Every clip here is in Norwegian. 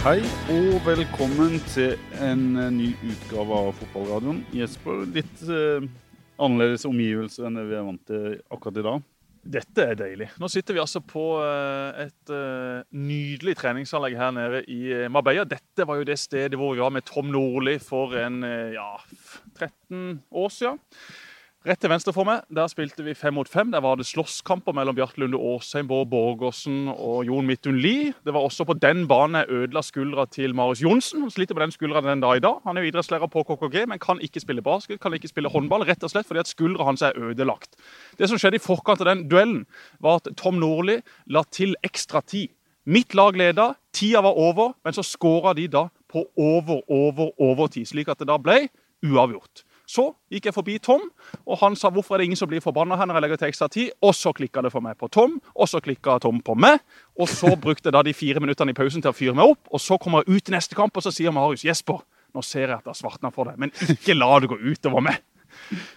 Hei og velkommen til en eh, ny utgave av Fotballradioen. Jesper, litt eh, annerledes omgivelser enn det vi er vant til akkurat i dag. Dette er deilig. Nå sitter vi altså på eh, et eh, nydelig treningsanlegg her nede i eh, Marbella. Dette var jo det stedet hvor vi var med Tom Nordli for en eh, ja, 13 år siden. Rett til venstre for meg, der spilte vi fem mot fem. Der var det slåsskamper mellom Bjarte Lunde Aasheim, Bård Borgersen og Jon Midtun Lie. Det var også på den banen jeg ødela skuldra til Marius Johnsen. Han sliter på den skuldra den dag i dag. Han er jo idrettslærer på KKG, men kan ikke spille basket, kan ikke spille håndball, rett og slett fordi at skuldra hans er ødelagt. Det som skjedde i forkant av den duellen, var at Tom Nordli la til ekstra tid. Mitt lag leda, tida var over, men så skåra de da på over, over, overtid. Slik at det da ble uavgjort. Så gikk jeg forbi Tom, og han sa hvorfor er det ingen som blir forbanna her når jeg legger til ekstra tid. Og så klikka det for meg på Tom, og så klikka Tom på meg. Og så brukte jeg da de fire minuttene i pausen til å fyre meg opp. Og så kommer jeg ut til neste kamp, og så sier Marius Jesper, nå ser jeg at det har svartna for deg, men ikke la det gå utover meg.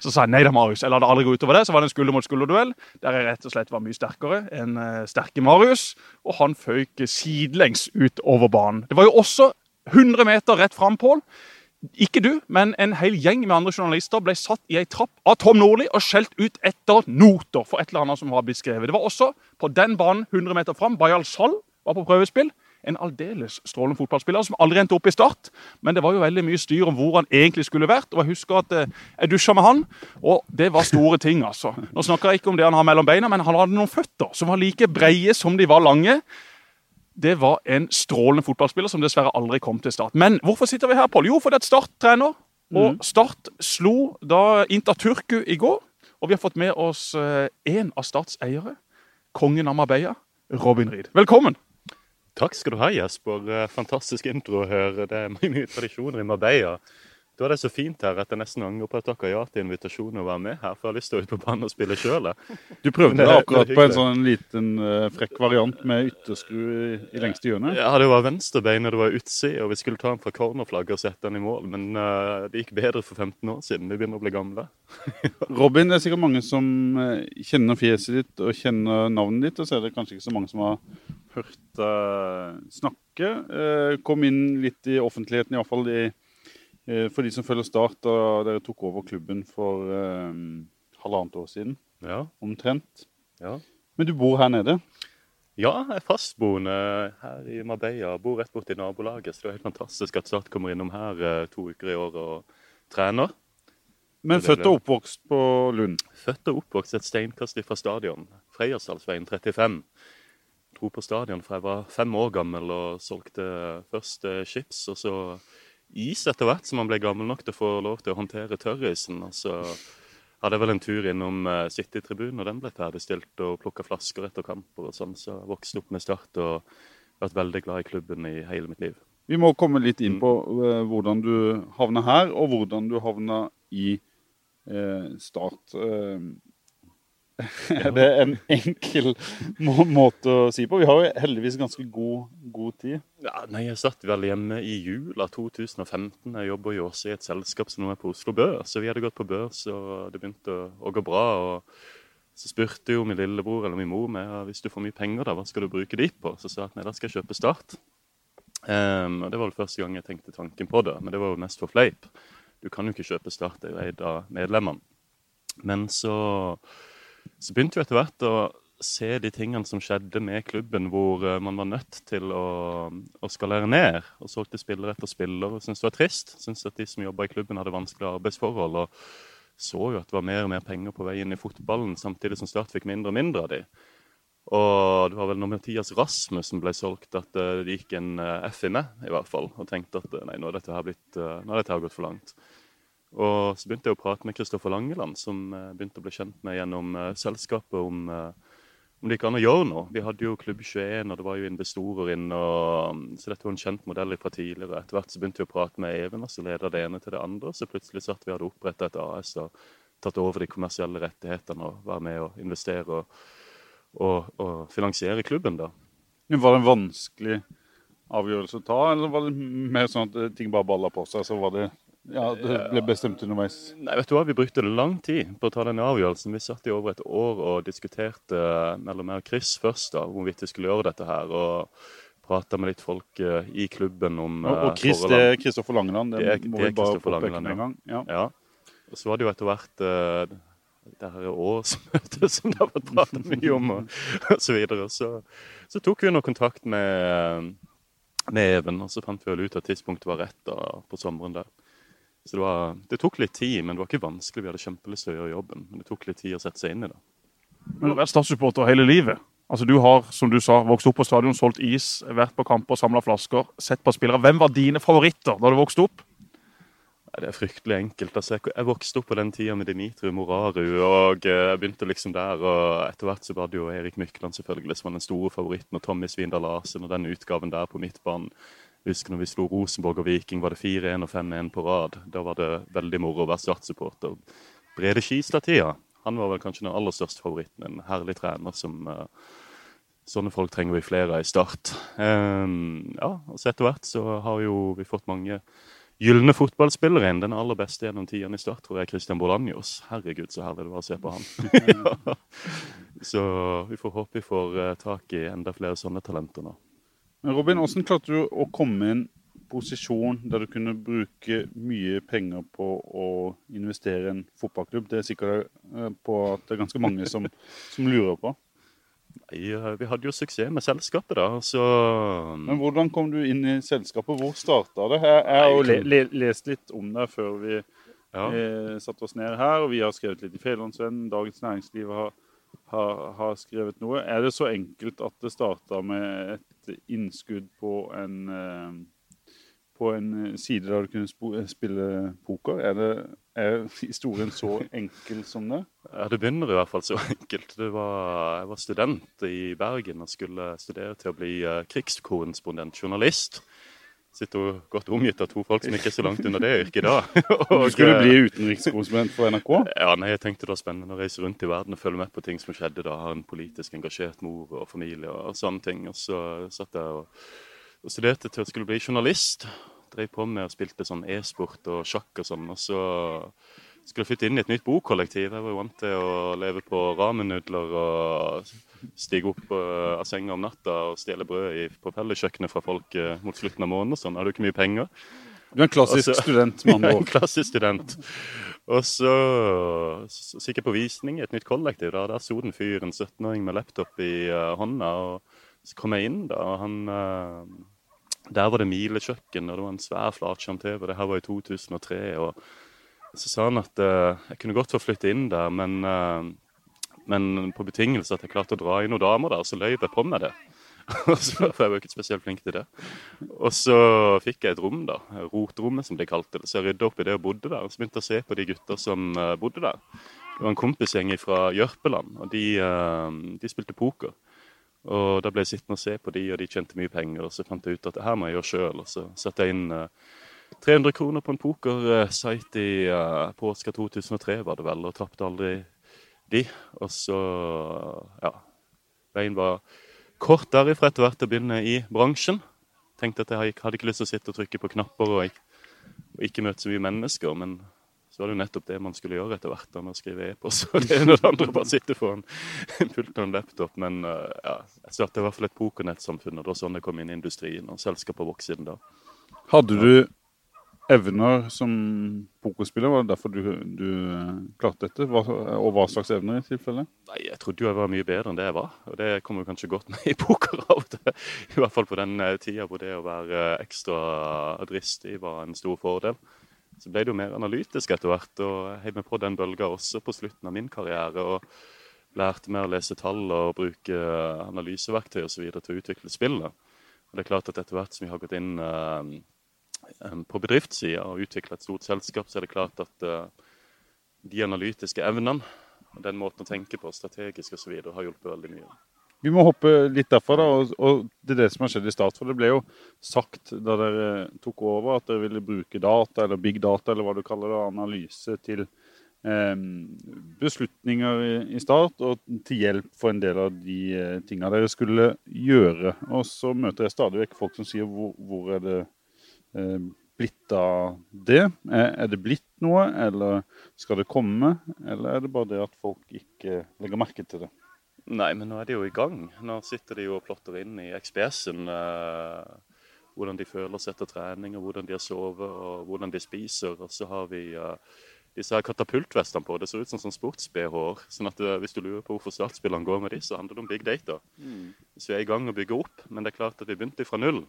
Så sa jeg nei da, Marius. Jeg la det aldri gå utover det. Så var det en skulder mot skulder-duell der jeg rett og slett var mye sterkere enn eh, sterke Marius. Og han føyk sidelengs utover banen. Det var jo også 100 meter rett fram, Pål. Ikke du, men en hel gjeng med andre journalister ble satt i ei trapp av Tom Nordli og skjelt ut etter noter for et eller annet som var blitt skrevet. Det var også på den banen 100 meter fram. Bayal Sal var på prøvespill. En aldeles strålende fotballspiller som aldri endte opp i start. Men det var jo veldig mye styr om hvor han egentlig skulle vært. Og Jeg husker at eh, jeg dusja med han, og det var store ting. altså. Nå snakker jeg ikke om det han har mellom beina, men han hadde noen føtter som var like breie som de var lange. Det var en strålende fotballspiller som dessverre aldri kom til Start. Men hvorfor sitter vi her, Pål? Jo, fordi at Start trener. Og Start slo da Inter Turku i går. Og vi har fått med oss én av Starts eiere. Kongen av Marbella, Robin Reed. Velkommen! Takk skal du ha, Jesper. Eh, Fantastisk intro å høre. Det er mange tradisjoner i Marbella. Da er det så fint her at jeg nesten angrer på at dere ja til invitasjonen å være med her. For jeg har lyst til å ut på banen og spille sjøl. Du prøvde Det akkurat på en sånn liten uh, frekk variant med ytterskru i, i lengste hjørne. Ja, det var venstrebein og det var utside, og vi skulle ta den fra cornerflagget og sette den i mål. Men uh, det gikk bedre for 15 år siden. Vi begynner å bli gamle. Robin, det er sikkert mange som eh, kjenner fjeset ditt og kjenner navnet ditt. Og så er det kanskje ikke så mange som har hørt deg snakke. Eh, Kom inn litt i offentligheten, iallfall i, eh, for de som følger Start, da dere tok over klubben for um, halvannet år siden, Ja, omtrent. ja. Men du bor her nede? Ja, jeg er fastboende her i Marbella. Bor rett borti nabolaget. Så det er helt fantastisk at Start kommer innom her eh, to uker i året og trener. Men født og oppvokst på Lund. Født og oppvokst et steinkast fra stadion. Freiersalsveien 35. Dro på stadion fra jeg var fem år gammel og solgte først eh, chips og så is etter hvert som han ble gammel nok til å få lov til å håndtere tørrisen. Og så hadde jeg vel en tur innom uh, City-tribunen, og den ble ferdigstilt, og plukka flasker etter kamper og sånn. Så jeg vokste opp med Start og vært veldig glad i klubben i hele mitt liv. Vi må komme litt inn på eh, hvordan du havna her, og hvordan du havna i eh, Start. Eh, er det en enkel må måte å si på? Vi har jo heldigvis ganske god, god tid. Ja, nei, Jeg satt vel hjemme i jula 2015. Jeg jobber jo også i et selskap som nå er på Oslo Børs. Så vi hadde gått på børs, og det begynte å, å gå bra. og Så spurte jo min lillebror eller min mor meg hvis du får mye penger, da, hva skal du bruke de på? Så sa jeg at nei, da skal jeg kjøpe Start. Um, og Det var vel første gang jeg tenkte tanken på det, men det var jo mest for fleip. Du kan jo ikke kjøpe Start, det er jo eid av medlemmene. Men så, så begynte vi etter hvert å se de tingene som skjedde med klubben, hvor eh, man var nødt til å, å skalere ned. Og solgte spiller etter spiller. Syntes det var trist. Syntes at de som jobba i klubben, hadde vanskelige arbeidsforhold. Og så jo at det var mer og mer penger på vei inn i fotballen, samtidig som Start fikk mindre og mindre av de. Og det var vel når Mathias Rasmussen ble solgt at eh, det gikk en eh, F i meg, i hvert fall. Og tenkte at nei, nå har dette her, blitt, nå har dette her gått for langt. Og så begynte jeg å prate med Kristoffer Langeland, som eh, begynte å bli kjent med gjennom eh, selskapet, om, eh, om det gikk an å gjøre noe. Vi hadde jo Klubb 21, og det var jo investorer inne, og, mm, så dette var en kjent modell fra tidligere. Etter hvert så begynte vi å prate med Even, og så leda det ene til det andre. Så plutselig satt vi hadde oppretta et AS og tatt over de kommersielle rettighetene og være med og investere og, og, og finansiere klubben, da. Var det en vanskelig avgjørelse å ta, eller var det mer sånn at ting bare balla på seg, så var det ja, det ble bestemt underveis? Nei, vet du hva, Vi brukte lang tid på å ta den avgjørelsen. Vi satt i over et år og diskuterte mellom meg og Chris først da, hvorvidt vi skulle gjøre dette her. og prata med litt folk eh, i klubben om Og, og eh, Chris, det er Kristoffer Langeland. Det, Det må det vi bare påpeke med en gang. Ja. Ja. Og så var det jo etter hvert eh, det her årsmøtet som det har vært prata mye om, og, og så videre. Så, så tok vi nå kontakt med, eh, med Even, og så fant vi vel ut at tidspunktet var rett da, på sommeren der. Så det, var, det tok litt tid, men det var ikke vanskelig. Vi hadde kjempelyst til å gjøre jobben, men det tok litt tid å sette seg inn i det. Men du har vært Start-supporter hele livet. Altså Du har som du sa, vokst opp på stadion, solgt is, vært på kamper, samla flasker, sett på spillere. Hvem var dine favoritter da du vokste opp? Det er fryktelig enkelt. Altså, jeg, vokste opp på den tida med Dimitri Moraru, og eh, jeg begynte liksom der. og Etter hvert så var det jo Erik Mykland selvfølgelig som var den store favoritten, og Tommy Svindal Larsen og den utgaven der på midtbanen. Husker når vi slo Rosenborg og Viking, var det 4-1 og 5-1 på rad. Da var det veldig moro å være Start-supporter. Brede Skistad-tida, han var vel kanskje den aller største favoritten. En herlig trener som uh, Sånne folk trenger vi flere av i Start. Um, ja, og så Etter hvert så har jo vi fått mange gylne fotballspillere inn. Den aller beste gjennom tidene i Start tror jeg er Christian Bolanjos. Herregud, så herlig det var å se på han. ja. Så vi får håpe vi får eh, tak i enda flere sånne talenter nå. Men Robin, hvordan klarte du å komme i en posisjon der du kunne bruke mye penger på å investere i en fotballklubb? Det er sikkert eh, på at det er ganske mange som, som lurer på. Nei, eh, Vi hadde jo suksess med selskapet, da. Så Men hvordan kom du inn i selskapet? Hvor starta det? Jeg, jeg har jo le, le, lest litt om det før vi ja. eh, satte oss ned her, og vi har skrevet litt i Fedrelandsvennen. Dagens Næringsliv har, har, har skrevet noe. Er det så enkelt at det starta med et innskudd på en, eh, på en side der du kunne spille poker? Er, det, er historien så enkel som det? Ja, Det begynner i hvert fall så enkelt. Var, jeg var student i Bergen og skulle studere til å bli eh, krigskorrespondent, journalist. Sitter hun godt omgitt av to folk som ikke er så langt unna det yrket da. Du skulle bli utenrikskorrespondent for NRK? Ja, nei, jeg tenkte det var spennende å reise rundt i verden og følge med på ting som skjedde da. Ha en politisk engasjert mor og familie og sånne ting. Og så satt jeg og, og studerte til å skulle bli journalist. Drev på med og spilte sånn e-sport og sjakk og sånn. Og så skulle flytte inn i et nytt bokollektiv. Jeg var jo vant til å leve på ramenudler og stige opp uh, av senga om natta og stjele brød i, på felleskjøkkenet fra folk uh, mot slutten av måneden og sånn. Hadde jo ikke mye penger. Du er en klassisk Også, student, med andre En klassisk student. Og så, så gikk jeg på visning i et nytt kollektiv. Da Der sto den fyren, fyr, en 17-åring med laptop i uh, hånda. og Så kom jeg inn, da, og han Der var det milekjøkken, og det var en svær flatskjerm-TV. Det her var i 2003. og Så sa han at eh, jeg kunne godt få flytte inn der, men, eh, men på betingelse at jeg klarte å dra inn noen damer der, så løy jeg på meg det. For jeg var jo ikke spesielt flink til det. Og så fikk jeg et rom, da. Rotrommet, som de kalte det. Så jeg rydda opp i det og bodde der. Og så begynte jeg å se på de gutta som eh, bodde der. Det var en kompisgjeng fra Jørpeland, og de, de spilte poker. Og da ble jeg sittende og se på de, og de tjente mye penger. Og så fant jeg ut at det her må jeg gjøre sjøl. Og så satte jeg inn eh, 300 kroner på en pokersite i uh, påska 2003, var det vel, og tapte aldri de. Og så, ja Veien var kort derifra etter hvert å begynne i bransjen. Tenkte at jeg hadde ikke lyst til å sitte og trykke på knapper og ikke, og ikke møte så mye mennesker. Men så var det jo nettopp det man skulle gjøre etter hvert, da, med å skrive e-post. Og det ene og det andre bare sitte foran en pult og en laptop. Men uh, ja, jeg starta i hvert fall et pokernettsamfunn, og det var sånn jeg kom inn i industrien. Og selskapet vokste siden da. Hadde du evner som pokerspiller? Var det derfor du, du eh, klarte dette? Hva, og hva slags evner i tilfelle? Nei, Jeg trodde jo jeg var mye bedre enn det jeg var, og det kommer kanskje godt med i poker av og. I hvert fall på den eh, tida hvor det å være eh, ekstra dristig var en stor fordel. Så ble det jo mer analytisk etter hvert, og jeg heiv meg på den bølga også på slutten av min karriere. og Lærte meg å lese tall og bruke analyseverktøy osv. til å utvikle spillet. Og det er klart at etter hvert som vi har gått inn på bedriftssida og utvikle et stort selskap, så er det klart at eh, de analytiske evnene og den måten å tenke på, strategisk osv., har hjulpet veldig mye. Vi må hoppe litt derfra, da, og, og det er det som har skjedd i start. For det ble jo sagt da dere tok over at dere ville bruke data, eller big data, eller hva du kaller det, analyse til eh, beslutninger i, i start, og til hjelp for en del av de eh, tinga dere skulle gjøre. Og så møter jeg stadig vekk folk som sier hvor, hvor er det eh, blitt av det? Er, er det blitt noe, eller skal det komme? Eller er det bare det at folk ikke legger merke til det? Nei, men nå er de jo i gang. Nå sitter de jo og plotter inn i XPS-en eh, hvordan de føler seg etter trening, og hvordan de har sovet og hvordan de spiser. Og så har vi eh, disse her katapultvestene på. Det ser ut som sånn sports-BH-er. Sånn at eh, hvis du lurer på hvorfor startspillerne går med de, så handler det om big data. Så vi er i gang å bygge opp, men det er klart at vi begynte fra null.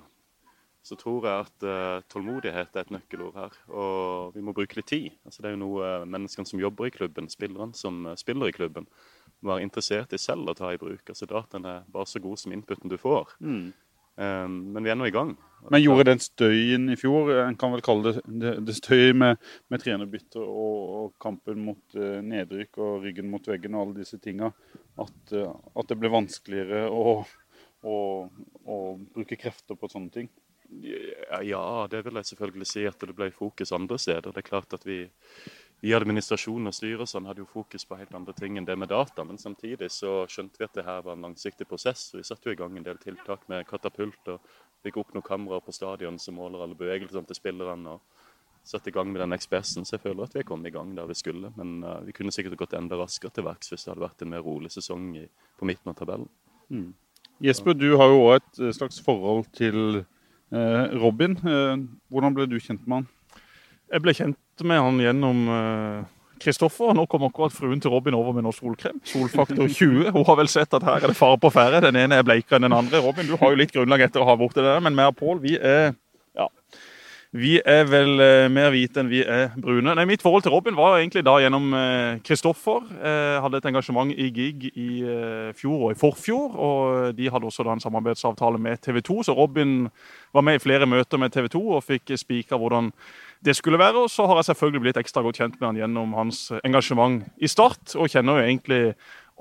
Så tror jeg at uh, tålmodighet er et nøkkelord her, og vi må bruke litt tid. Altså, det er jo noe eh, menneskene som jobber i klubben, spillerne som eh, spiller i klubben, må være interessert i selv å ta i bruk. Altså Dataen er bare så god som inputen du får. Um, men vi er nå i gang. Men gjorde den støyen i fjor, en kan vel kalle det, det, det støy med, med trenerbytte og, og kampen mot uh, nedrykk og ryggen mot veggen og alle disse tinga, at, uh, at det ble vanskeligere å, å, å bruke krefter på sånne ting? Ja, det vil jeg selvfølgelig si at det ble fokus andre steder. Det er klart at vi i administrasjon og styre sånn hadde jo fokus på helt andre ting enn det med data. Men samtidig så skjønte vi at det her var en langsiktig prosess. og Vi satte jo i gang en del tiltak med katapult og fikk opp noen kameraer på stadion som måler alle bevegelsene til spillerne. og satte i gang med den ekspressen, så jeg føler at vi kommet i gang der vi skulle. Men uh, vi kunne sikkert gått enda raskere til verks hvis det hadde vært en mer rolig sesong i, på midten av tabellen. Mm. Jesper, du har jo òg et slags forhold til eh, Robin. Eh, hvordan ble du kjent med han? Jeg ble kjent med han gjennom Kristoffer. Uh, nå kom akkurat fruen til Robin over med noe solkrem. Solfaktor 20. Hun har vel sett at her er det fare på ferde. Den ene er bleikere enn den andre. Robin, du har jo litt grunnlag etter å ha borti det, der, men vi og Pål, vi er vi er vel uh, mer hvite enn vi er brune. Nei, Mitt forhold til Robin var egentlig da gjennom Kristoffer. Uh, uh, hadde et engasjement i GIG i fjor og i forfjor. og De hadde også da en samarbeidsavtale med TV 2, så Robin var med i flere møter med TV 2 og fikk spika hvordan det skulle være. Og så har jeg selvfølgelig blitt ekstra godt kjent med han gjennom hans engasjement i Start. Og kjenner jo egentlig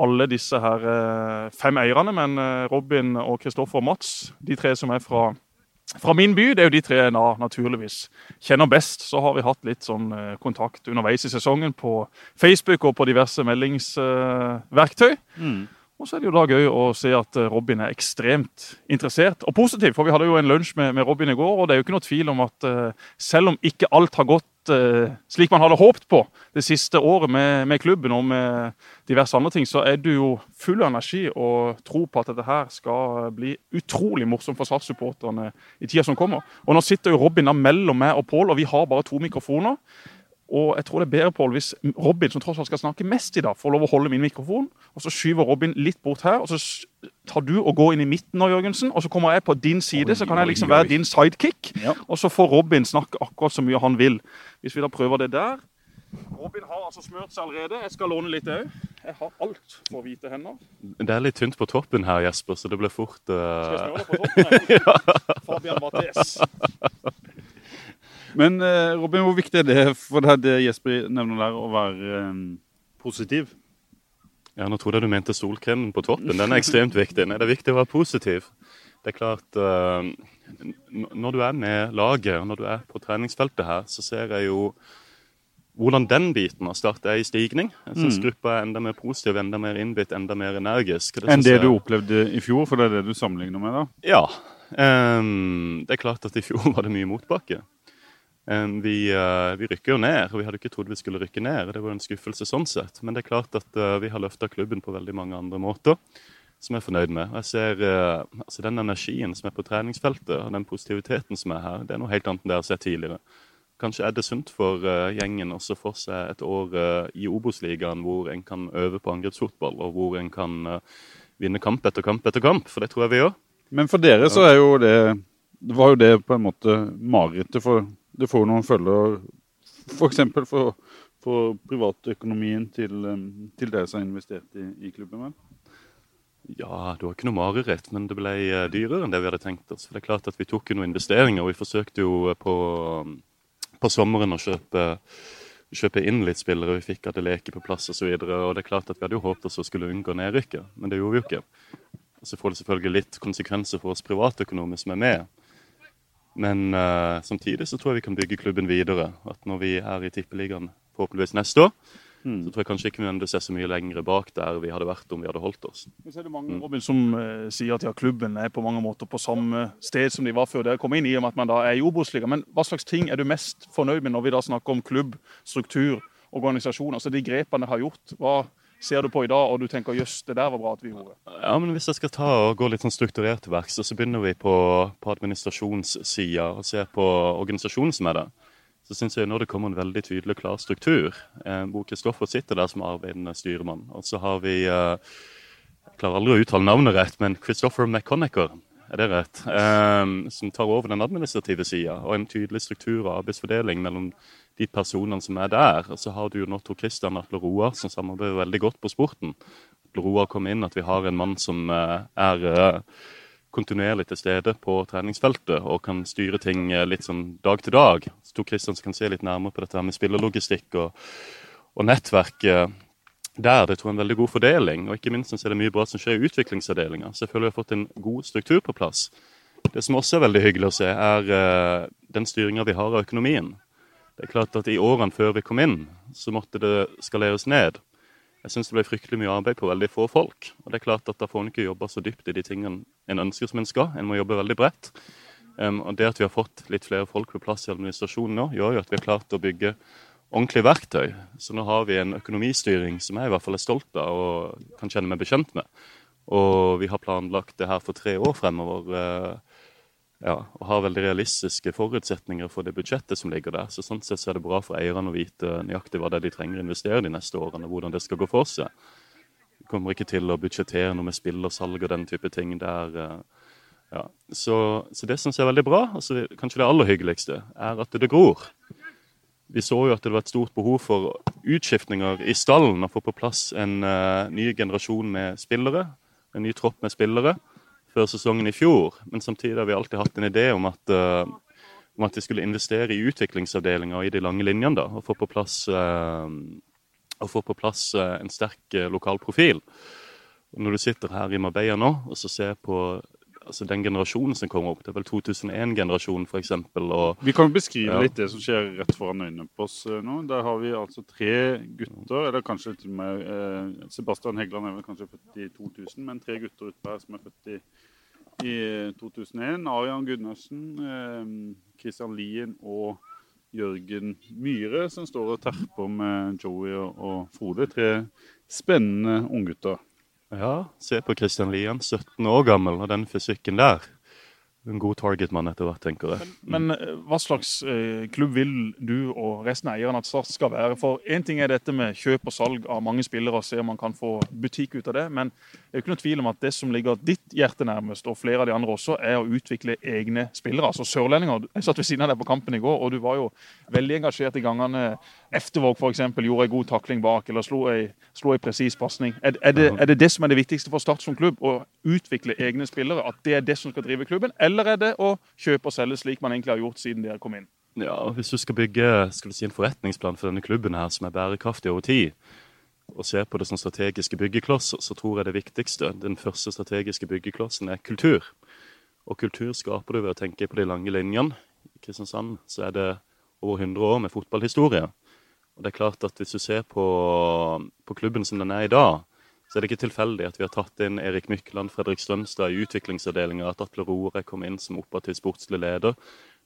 alle disse her eh, fem eierne, men eh, Robin og Kristoffer og Mats, de tre som er fra, fra min by, det er jo de tre jeg naturligvis kjenner best. Så har vi hatt litt sånn eh, kontakt underveis i sesongen på Facebook og på diverse meldingsverktøy. Mm. Og så er det jo da gøy å se at Robin er ekstremt interessert og positiv. For vi hadde jo en lunsj med, med Robin i går, og det er jo ikke noe tvil om at uh, selv om ikke alt har gått uh, slik man hadde håpet på det siste året med, med, klubben og med diverse andre ting, så er du jo full av energi og tro på at dette her skal bli utrolig morsomt for SAS-supporterne i tida som kommer. Og nå sitter jo Robin da mellom meg og Pål, og vi har bare to mikrofoner. Og jeg tror det er bedre, Paul, hvis Robin, som tross alt skal snakke mest i dag, får lov å holde min mikrofon. Og så skyver Robin litt bort her, og så tar du og går inn i midten nå, Jørgensen. Og så kommer jeg på din side, så kan jeg liksom være din sidekick. Ja. Og så får Robin snakke akkurat så mye han vil. Hvis vi da prøver det der. Robin har altså smurt seg allerede. Jeg skal låne litt òg. Jeg har altfor hvite hender. Det er litt tynt på toppen her, Jesper, så det blir fort uh... Skal jeg smøre det på toppen? ja. Fabian Mattes. Men eh, Robin, hvor viktig er det for deg, det Jesper nevner der, å være um, positiv? Ja, Nå trodde jeg du mente solkremen på toppen. Den er ekstremt viktig. Nei, det er viktig å være positiv. Det er klart uh, Når du er med laget, og når du er på treningsfeltet her, så ser jeg jo hvordan den biten av Start er i stigning. Jeg syns mm. gruppa er enda mer positiv, enda mer innbitt, enda mer energisk. Det Enn det du opplevde i fjor, for det er det du sammenligner med? da? Ja. Um, det er klart at i fjor var det mye motbakke. Vi, uh, vi, rykker jo ned, og vi hadde ikke trodd vi skulle rykke ned. Det var en skuffelse sånn sett. Men det er klart at uh, vi har løfta klubben på veldig mange andre måter som jeg er fornøyd med. Jeg ser altså Den energien som er på treningsfeltet, og den positiviteten som er her, det er noe helt annet enn det jeg har sett tidligere. Kanskje er det sunt for gjengen også få seg et år i Obos-ligaen hvor en kan øve på angrepsfotball, og hvor en kan vinne kamp etter kamp etter kamp, for det tror jeg vi gjør. Men for dere så er jo det Det var jo det på en måte marerittet for det får noen følger f.eks. For, for, for privatøkonomien til, til dere som har investert i, i klubben? vel? Ja, det var ikke noe mareritt, men det ble eh, dyrere enn det vi hadde tenkt oss. For det er klart at Vi tok jo noen investeringer, og vi forsøkte jo eh, på, på sommeren å kjøpe, kjøpe, inn litt spillere. Vi fikk Adeleke på plass osv. Det at vi hadde jo håpet oss å skulle unngå nedrykket, men det gjorde vi jo ikke. Og Så får det selvfølgelig litt konsekvenser for oss privatøkonomer som er med. Men uh, samtidig så tror jeg vi kan bygge klubben videre. At når vi er i Tippeligaen forhåpentligvis neste år, mm. så tror jeg kanskje ikke vi nødvendigvis så mye lenger bak der vi hadde vært om vi hadde holdt oss. Men så er det mange mm. Robin, som uh, sier at ja, klubben er på mange måter på samme sted som de var før dere kom inn, i og med at man da er i Obos-ligaen. Men hva slags ting er du mest fornøyd med når vi da snakker om klubb, struktur, organisasjon? Altså de grepene dere har gjort. hva ser du på i dag og du tenker jøss, det der var bra at vi gjorde? Ja, men Hvis jeg skal ta og gå litt sånn strukturert til verks, så begynner vi på, på administrasjonssida og ser på organisasjonen som er der. Så syns jeg nå det kommer en veldig tydelig klar struktur. Eh, Bo Kristoffer sitter der som arbeidende styremann. Og så har vi eh, Jeg klarer aldri å uttale navnet rett, men Christopher McConnicker er det rett? Um, som tar over den administrative sida, og en tydelig struktur og arbeidsfordeling mellom de personene som er der. Og så har du jo nå Tor Christian Atle Roar, som samarbeider veldig godt på sporten. Atle Roar kom inn, at vi har en mann som uh, er uh, kontinuerlig til stede på treningsfeltet og kan styre ting uh, litt sånn dag til dag. Så Tor Christian kan se litt nærmere på dette her med spillerlogistikk og, og nettverk der det tror jeg er en veldig god fordeling. Og ikke minst så er det mye bra som skjer i utviklingsavdelinga. Så jeg føler vi har fått en god struktur på plass. Det som også er veldig hyggelig å se, er den styringa vi har av økonomien. Det er klart at I årene før vi kom inn, så måtte det skaleres ned. Jeg syns det ble fryktelig mye arbeid på veldig få folk. Og det er klart at Da får en ikke jobba så dypt i de tingene en ønsker som en skal. En må jobbe veldig bredt. Um, og Det at vi har fått litt flere folk på plass i administrasjonen nå, gjør jo at vi har klart å bygge ordentlig verktøy. Så nå har vi en økonomistyring som jeg i hvert fall er stolt av og kan kjenne meg bekjent med. Og vi har planlagt det her for tre år fremover. Eh, ja, og har veldig realistiske forutsetninger for det budsjettet som ligger der. Så Sånn sett så er det bra for eierne å vite nøyaktig hva det er de trenger å investere de neste årene. og hvordan det skal gå for seg. Vi kommer ikke til å budsjettere noe med spillersalg og den type ting der. Eh, ja. Så, så det syns jeg er veldig bra. Altså, kanskje det aller hyggeligste er at det gror. Vi så jo at det var et stort behov for utskiftninger i stallen. Å få på plass en uh, ny generasjon med spillere. En ny tropp med spillere før sesongen i fjor. Men samtidig har vi alltid hatt en idé om at, uh, om at vi skulle investere i utviklingsavdelinga og i de lange linjene. da, Og få på plass, uh, få på plass en sterk lokal profil. Når du sitter her i Marbella nå og så ser på altså den generasjonen som kommer opp. Det er vel 2001-generasjonen f.eks. Vi kan beskrive ja. litt det som skjer rett foran øynene på oss eh, nå. Der har vi altså tre gutter, eller kanskje til og med eh, Sebastian Heggeland er vel kanskje født i 2000, men tre gutter utpå her som er født i, i 2001. Arian Gundersen, eh, Christian Lien og Jørgen Myhre, som står og terper med Joey og, og Frode. Tre spennende unggutter. Ja, se på Christian Lien, 17 år gammel, og den fysikken der en god targetmann etter hvert, tenker jeg. Men, men, eh, hva slags eh, klubb vil du og resten av eierne at Start skal være? For Én ting er dette med kjøp og salg av mange spillere og se om man kan få butikk ut av det. Men det er jo ikke noe tvil om at det som ligger ditt hjerte nærmest, og flere av de andre også, er å utvikle egne spillere. Altså sørlendinger. Jeg satt ved siden av deg på kampen i går, og du var jo veldig engasjert i gangene. Eftervåg f.eks. gjorde en god takling bak, eller slo ei, slo ei presis pasning. Er, er, er, det det som er det viktigste for Start som klubb? Å utvikle egne spillere? At det er det som skal drive klubben? Eller eller er det å kjøpe og selge slik man egentlig har gjort siden dere kom inn? Ja, Hvis du skal bygge skal du si, en forretningsplan for denne klubben her som er bærekraftig over tid, og ser på det som strategiske byggeklosser, så tror jeg det viktigste, den første strategiske byggeklossen, er kultur. Og kultur skaper du ved å tenke på de lange linjene. I Kristiansand så er det over 100 år med fotballhistorie. Og det er klart at Hvis du ser på, på klubben som den er i dag, så er det ikke tilfeldig at vi har tatt inn Erik Mykland, Fredrik Strømstad i utviklingsavdelinga, at Atle Rore kom inn som operativ sportslig leder.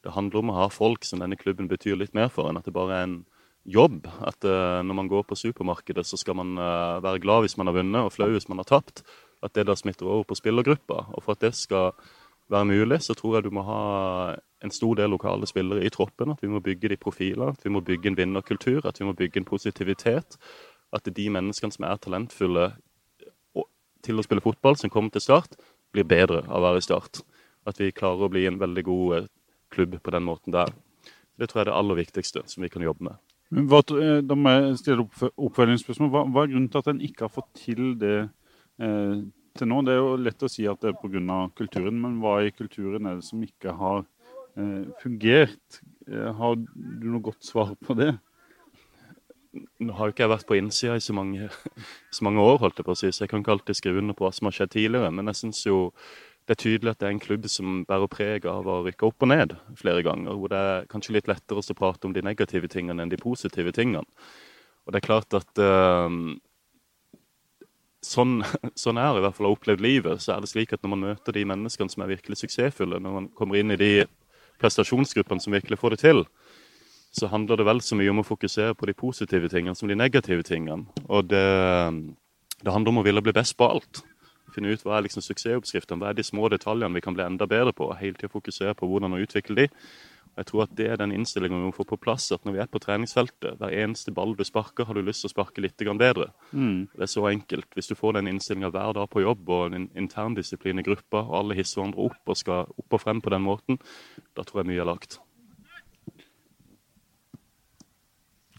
Det handler om å ha folk som denne klubben betyr litt mer for enn at det bare er en jobb. At uh, når man går på supermarkedet, så skal man uh, være glad hvis man har vunnet, og flau hvis man har tapt. At det da smitter over på spillergruppa. Og for at det skal være mulig, så tror jeg du må ha en stor del lokale spillere i troppen. At vi må bygge de profilene, at vi må bygge en vinnerkultur, at vi må bygge en positivitet. At de menneskene som er talentfulle, til å spille fotball, som kommer til Start, blir bedre av å være i Start. At vi klarer å bli en veldig god eh, klubb på den måten der. Det tror jeg er det aller viktigste som vi kan jobbe med. Hva, eh, da må jeg stille oppfølgingsspørsmål. Hva, hva, er grunnen til at en ikke har fått til det eh, til nå? Det er jo lett å si at det er pga. kulturen, men hva i kulturen er det som ikke har eh, fungert? Eh, har du noe godt svar på det? Nå har jo ikke jeg vært på innsida i så mange, så mange, år, holdt jeg på å si, så jeg kan ikke alltid skrive under på hva som har skjedd tidligere. Men jeg syns jo det er tydelig at det er en klubb som bærer preg av å rykke opp og ned flere ganger. Hvor det er kanskje litt lettere å prate om de negative tingene enn de positive tingene. Og det er klart at uh, sånn, sånn, er i hvert fall å ha opplevd livet. Så er det slik at når man møter de menneskene som er virkelig suksessfulle, når man kommer inn i de prestasjonsgruppene som virkelig får det til, så handler det vel så mye om å fokusere på de positive tingene som de negative tingene. Og det, det handler om å ville bli best på alt. Finne ut hva er liksom suksessoppskriften, hva er de små detaljene vi kan bli enda bedre på. og Hele tida fokusere på hvordan å utvikle de. Jeg tror at Det er den innstillingen vi må få på plass. at Når vi er på treningsfeltet, hver eneste ball du sparker, har du lyst til å sparke litt bedre. Mm. Det er så enkelt. Hvis du får den innstillinga hver dag på jobb, og en interndisiplin i gruppa, og alle hisser hverandre opp og skal opp og frem på den måten, da tror jeg mye er lagt.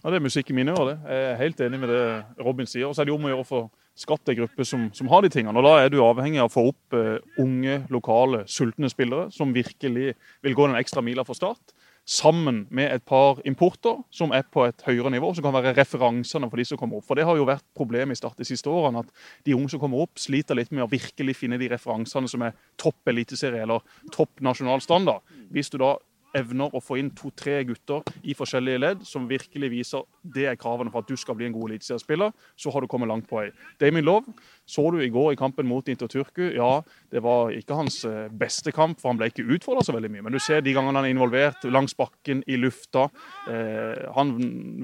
Ja, Det er musikk i mine ører. det. Jeg er helt enig med det Robin sier. Og så er det om å gjøre få skapt en gruppe som, som, har de tingene. Og Da er du avhengig av å få opp uh, unge, lokale, sultne spillere som virkelig vil gå den ekstra mila for start. Sammen med et par importer som er på et høyere nivå, som kan være referansene for de som kommer opp. For Det har jo vært problemet i Start de siste årene, at de unge som kommer opp, sliter litt med å virkelig finne de referansene som er topp eliteserie eller topp nasjonal standard. Hvis du da evner å få inn to-tre gutter i forskjellige ledd som virkelig viser det er kravene for at du skal bli en god eliteseriespiller, så har du kommet langt på vei. Damien Love så du i går i kampen mot Inter Turku. Ja, det var ikke hans eh, beste kamp, for han ble ikke utfordra så veldig mye. Men du ser de gangene han er involvert, langs bakken, i lufta. Eh, han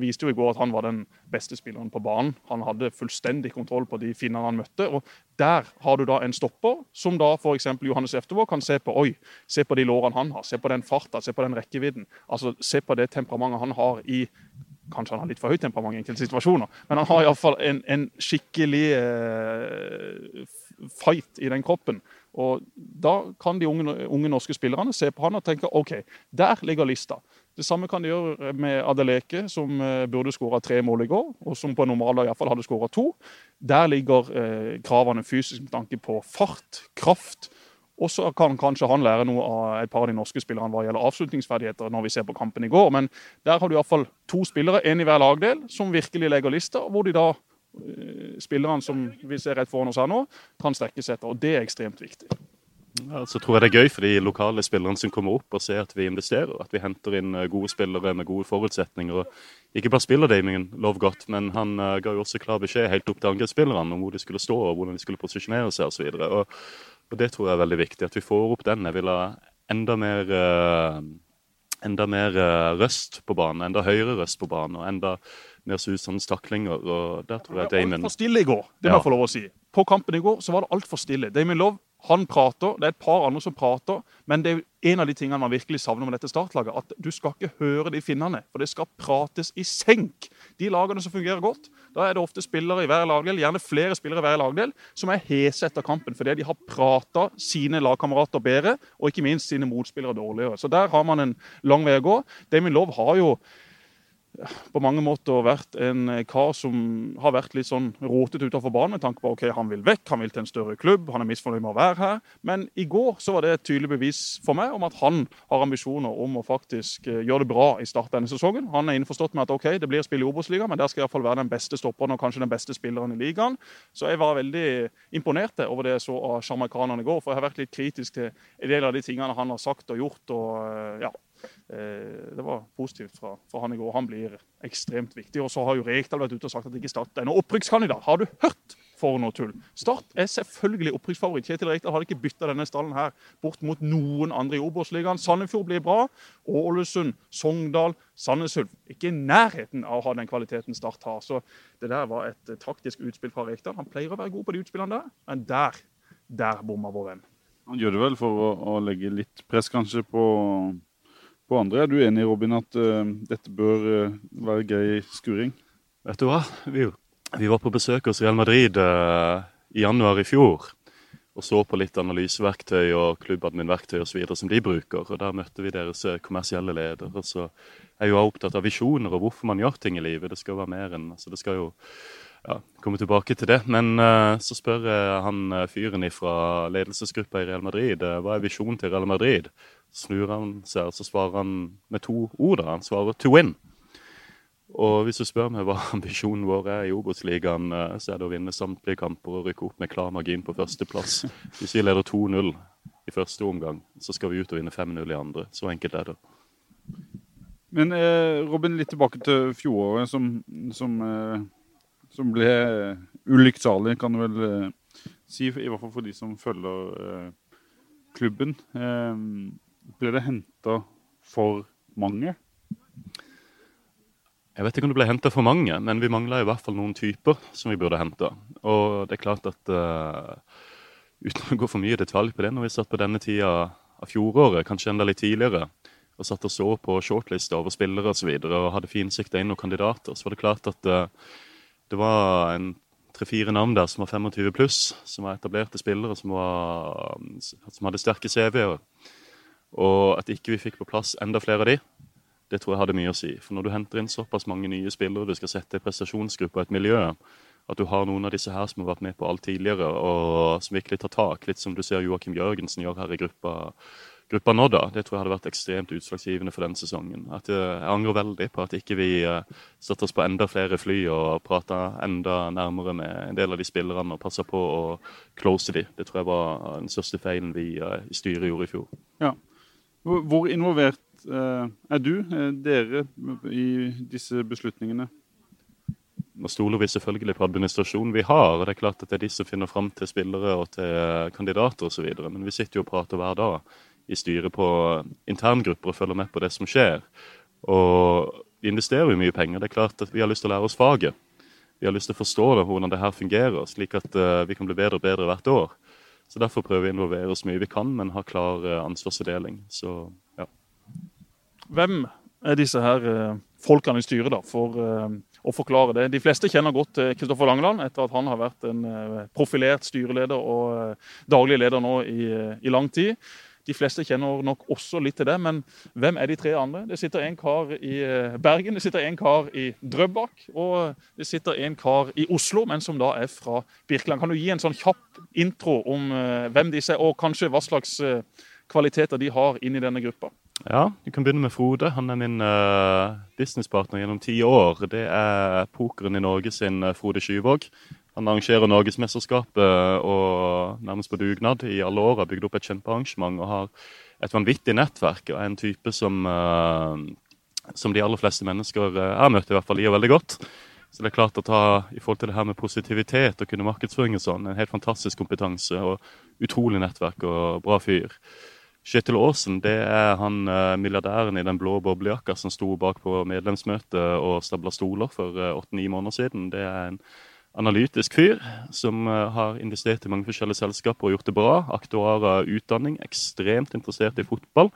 viste jo i går at han var den beste spilleren på banen. Han hadde fullstendig kontroll på de finnene han møtte. og Der har du da en stopper som da f.eks. Johannes Eftervåg kan se på. Oi, se på de lårene han har, se på den farta, se på den rekkevidden. Altså, Se på det temperamentet han har i Kanskje han har litt for høyt temperament i enkelte situasjoner, men han har iallfall en, en skikkelig eh, fight i den kroppen. Og Da kan de unge, unge, norske spillerne se på han og tenke OK, der ligger lista. Det samme kan de gjøre med Adeleke, som eh, burde skåra tre mål i går, og som på normaldag iallfall hadde skåra to. Der ligger eh, kravene fysisk med tanke på fart, kraft. Og så kan kanskje han lære noe av et par av de norske spillerne hva gjelder avslutningsferdigheter, når vi ser på kampen i går. Men der har du iallfall to spillere, én i hver lagdel, som virkelig legger lista. Hvor de da, spillerne som vi ser rett foran oss her nå, kan strekke seg etter. Og det er ekstremt viktig. Ja, så tror jeg det er gøy for de lokale spillerne som kommer opp og ser at vi investerer. At vi henter inn gode spillere med gode forutsetninger. og Ikke bare spiller Damien Love godt, men han uh, ga jo også klar beskjed helt opp til angrepsspillerne om hvor de skulle stå og hvordan de skulle posisjonere seg osv. Og, og det tror jeg er veldig viktig. At vi får opp den. Jeg vil ha enda mer uh, enda mer røst på banen, enda høyere røst på banen og enda mer susende taklinger. og der tror jeg Damon... altfor stille i går, det må Ja. jeg få lov å si. På kampen i går så var det altfor stille. Damien Love han prater, det er et par andre som prater, men det er en av de tingene man virkelig savner med dette startlaget. At du skal ikke høre de finnene, for det skal prates i senk. De lagene som fungerer godt, da er det ofte spillere i hver lagdel, gjerne flere spillere i hver lagdel, som er hese etter kampen fordi de har prata sine lagkamerater bedre, og ikke minst sine motspillere dårligere. Så der har man en lang vei å gå. Damien Love har jo på mange måter vært en kar som har vært litt sånn rotete utenfor banen med tanke på ok, han vil vekk, han vil til en større klubb, han er misfornøyd med å være her. Men i går så var det et tydelig bevis for meg om at han har ambisjoner om å faktisk eh, gjøre det bra i start denne sesongen. Han er innforstått med at ok, det blir spill i Obos-ligaen, men der skal jeg iallfall være den beste stopperen og kanskje den beste spilleren i ligaen. Så jeg var veldig imponert over det jeg så av sjamaikanerne i går, for jeg har vært litt kritisk til en del av de tingene han har sagt og gjort. og eh, ja, Eh, Det var positivt fra, fra han i går. Han blir ekstremt viktig. Og så har jo Rekdal vært ute og sagt at ikke Start er noen opprykkskandidat. Har du hørt for noe tull? Start er selvfølgelig opprykksfavoritt. Kjetil Rekdal hadde ikke bytta denne stallen her bort mot noen andre i Obos-ligaen. Sandefjord blir bra. Ålesund, Sogndal, Sandnes Ulf. Ikke i nærheten av å ha den kvaliteten Start har. Så det der var et eh, taktisk utspill fra Rekdal. Han pleier å være god på de utspillene der, men der, der bomma vår venn. Han gjør det vel for å, å legge litt press kanskje på, på andre. Er du enig, Robin, at uh, dette bør uh, være grei skuring? Vet du hva? Vi, vi var på besøk hos Real Madrid uh, i januar i fjor. Og så på litt analyseverktøy og klubbadminverktøy osv. som de bruker. og Der møtte vi deres kommersielle leder. og så er jo opptatt av visjoner og hvorfor man gjør ting i livet. Det skal jo være mer enn altså Det skal jo ja, komme tilbake til det. Men uh, så spør jeg han fyren fra ledelsesgruppa i Real Madrid uh, hva er visjonen til Real Madrid. Snur han seg så svarer han med to ord. da. Han svarer 'to win'. Og hvis du spør meg hva ambisjonen vår er i Obos-ligaen, eh, så er det å vinne samtlige kamper og rykke opp med klar margin på førsteplass. Hvis vi leder 2-0 i første omgang, så skal vi ut og vinne 5-0 i andre. Så enkelt er det. Men eh, Robin, litt tilbake til fjoråret, som, som, eh, som ble ulykksalig, kan du vel eh, si. I hvert fall for de som følger eh, klubben. Eh, ble det henta for mange? Jeg vet ikke om det ble henta for mange, men vi mangla i hvert fall noen typer som vi burde henta. Og det er klart at uh, uten å gå for mye i detalj på det, når vi satt på denne tida av fjoråret, kanskje enda litt tidligere, og satt og så på shortlista over spillere osv. Og, så videre, og hadde finsikta inn noen kandidater, så var det klart at uh, det var en tre-fire navn der som var 25 pluss, som var etablerte spillere, som, var, som hadde sterke CV-er. Og at ikke vi fikk på plass enda flere av de, det tror jeg hadde mye å si. For når du henter inn såpass mange nye spillere, du skal sette prestasjonsgruppe og et miljø, at du har noen av disse her som har vært med på alt tidligere, og som virkelig tar tak, litt som du ser Joakim Jørgensen gjør her i gruppa, gruppa nå, da. Det tror jeg hadde vært ekstremt utslagsgivende for den sesongen. At eh, jeg angrer veldig på at ikke vi uh, satte oss på enda flere fly og prata enda nærmere med en del av de spillerne og passa på å close de. Det tror jeg var den største feilen vi i styret gjorde i fjor. Ja. Hvor involvert Eh, er du, eh, dere, i disse beslutningene? Nå stoler vi selvfølgelig på administrasjonen vi har. og Det er klart at det er de som finner fram til spillere og til kandidater osv. Men vi sitter jo og prater hver dag i styret på interngrupper og følger med på det som skjer. Og vi investerer jo mye penger. Det er klart at vi har lyst til å lære oss faget. Vi har lyst til å forstå det, hvordan det her fungerer, slik at vi kan bli bedre og bedre hvert år. Så Derfor prøver vi å involvere oss mye vi kan, men har klar uh, ansvarsfordeling. Så ja. Hvem er disse her eh, folkene i styret, da, for eh, å forklare det? De fleste kjenner godt Kristoffer Langeland etter at han har vært en eh, profilert styreleder og daglig leder nå i, i lang tid. De fleste kjenner nok også litt til det, men hvem er de tre andre? Det sitter en kar i Bergen, det sitter en kar i Drøbak, og det sitter en kar i Oslo, men som da er fra Birkeland. Kan du gi en sånn kjapp intro om hvem disse er, og kanskje hva slags kvaliteter de har inn i denne gruppa? Ja, du kan begynne med Frode. Han er min businesspartner gjennom ti år. Det er pokeren i Norge sin Frode Skyvåg. Han arrangerer Norgesmesterskapet og nærmest på dugnad i alle år. Har bygd opp et kjempearrangement og har et vanvittig nettverk. Og er en type som, uh, som de aller fleste mennesker jeg møter, i hvert fall liker veldig godt. Så det er klart at ha, I forhold til det her med positivitet og kunne markedsføring og sånn, en helt fantastisk kompetanse og utrolig nettverk og bra fyr. Kjetil Aasen det er han milliardæren i den blå boblejakka som sto bak på medlemsmøtet og stabla stoler for eh, åtte-ni måneder siden. Det er en analytisk fyr som uh, har investert i mange forskjellige selskaper og gjort det bra. Aktuarer utdanning, ekstremt interessert i fotball.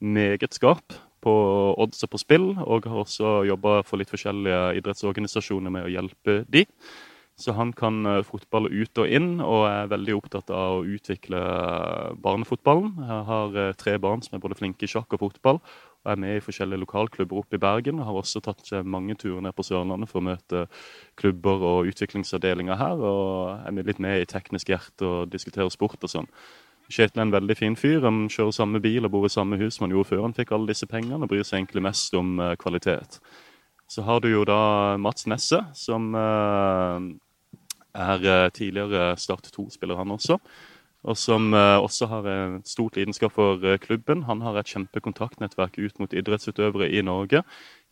Meget skarp på odds og på spill, og har også jobba for litt forskjellige idrettsorganisasjoner med å hjelpe de. Så han kan uh, fotball ut og inn, og er veldig opptatt av å utvikle barnefotballen. Jeg har uh, tre barn som er både flinke i sjakk og fotball, og er med i forskjellige lokalklubber oppe i Bergen. og har også tatt mange turer ned på Sørlandet for å møte klubber og utviklingsavdelinger her, og er litt med i Teknisk hjerte og diskuterer sport og sånn. Kjetil er en veldig fin fyr. Han kjører samme bil og bor i samme hus som han gjorde før han fikk alle disse pengene, og bryr seg egentlig mest om kvalitet. Så har du jo da Mats Nesse, som er eh, tidligere Start 2-spiller, han også. Og som eh, også har et stort lidenskap for eh, klubben. Han har et kjempekontaktnettverk ut mot idrettsutøvere i Norge.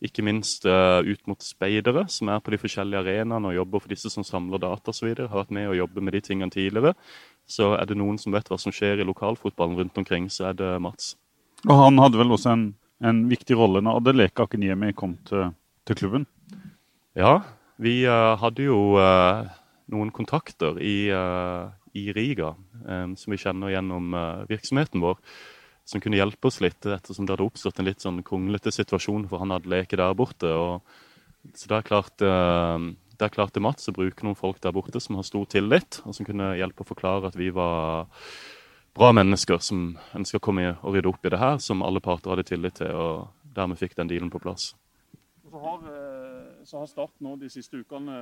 Ikke minst ut mot speidere, som er på de forskjellige arenaene og jobber for disse som samler data osv. Har vært med å jobbe med de tingene tidligere. Så er det noen som vet hva som skjer i lokalfotballen rundt omkring, så er det Mats. Og han hadde vel også en, en viktig rolle når Adeleke Akiniemi kom til, til, klubben? Ja, vi hadde jo noen kontakter i, i Riga um, som vi kjenner gjennom uh, virksomheten vår, som kunne hjelpe oss litt, ettersom det hadde oppstått en litt sånn kronglete situasjon for han hadde leke der borte. Så klarte, der uh, det er klart til Mats å bruke noen folk der borte som har stor tillit, og som kunne hjelpe å forklare at vi var bra mennesker som ønska å komme og rydde opp i det her, som alle parter hadde tillit til, og dermed fikk den dealen på plass. Så har, så har Start nå de siste ukene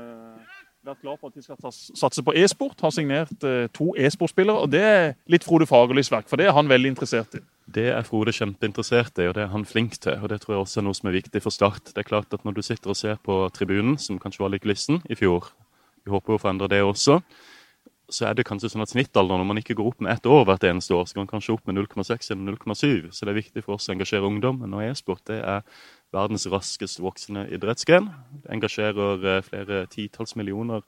vært klar på at de skal satse på e-sport. Har signert uh, to e-sportspillere. og Det er litt Frode Fagerlys verk, for det er han veldig interessert i. Det er Frode kjempeinteressert i, og det er han flink til. og Det tror jeg også er noe som er viktig for Start. Det er klart at Når du sitter og ser på tribunen, som kanskje var litt glissen i fjor, vi håper å forandre det også, så er det kanskje sånn at snittalderen når man ikke går opp med ett år hvert eneste år, så går man kanskje opp med 0,6 eller 0,7. Så det er viktig for oss å engasjere ungdommen. Og e-sport det er verdens raskest voksende idrettsgren. Det engasjerer eh, flere titalls millioner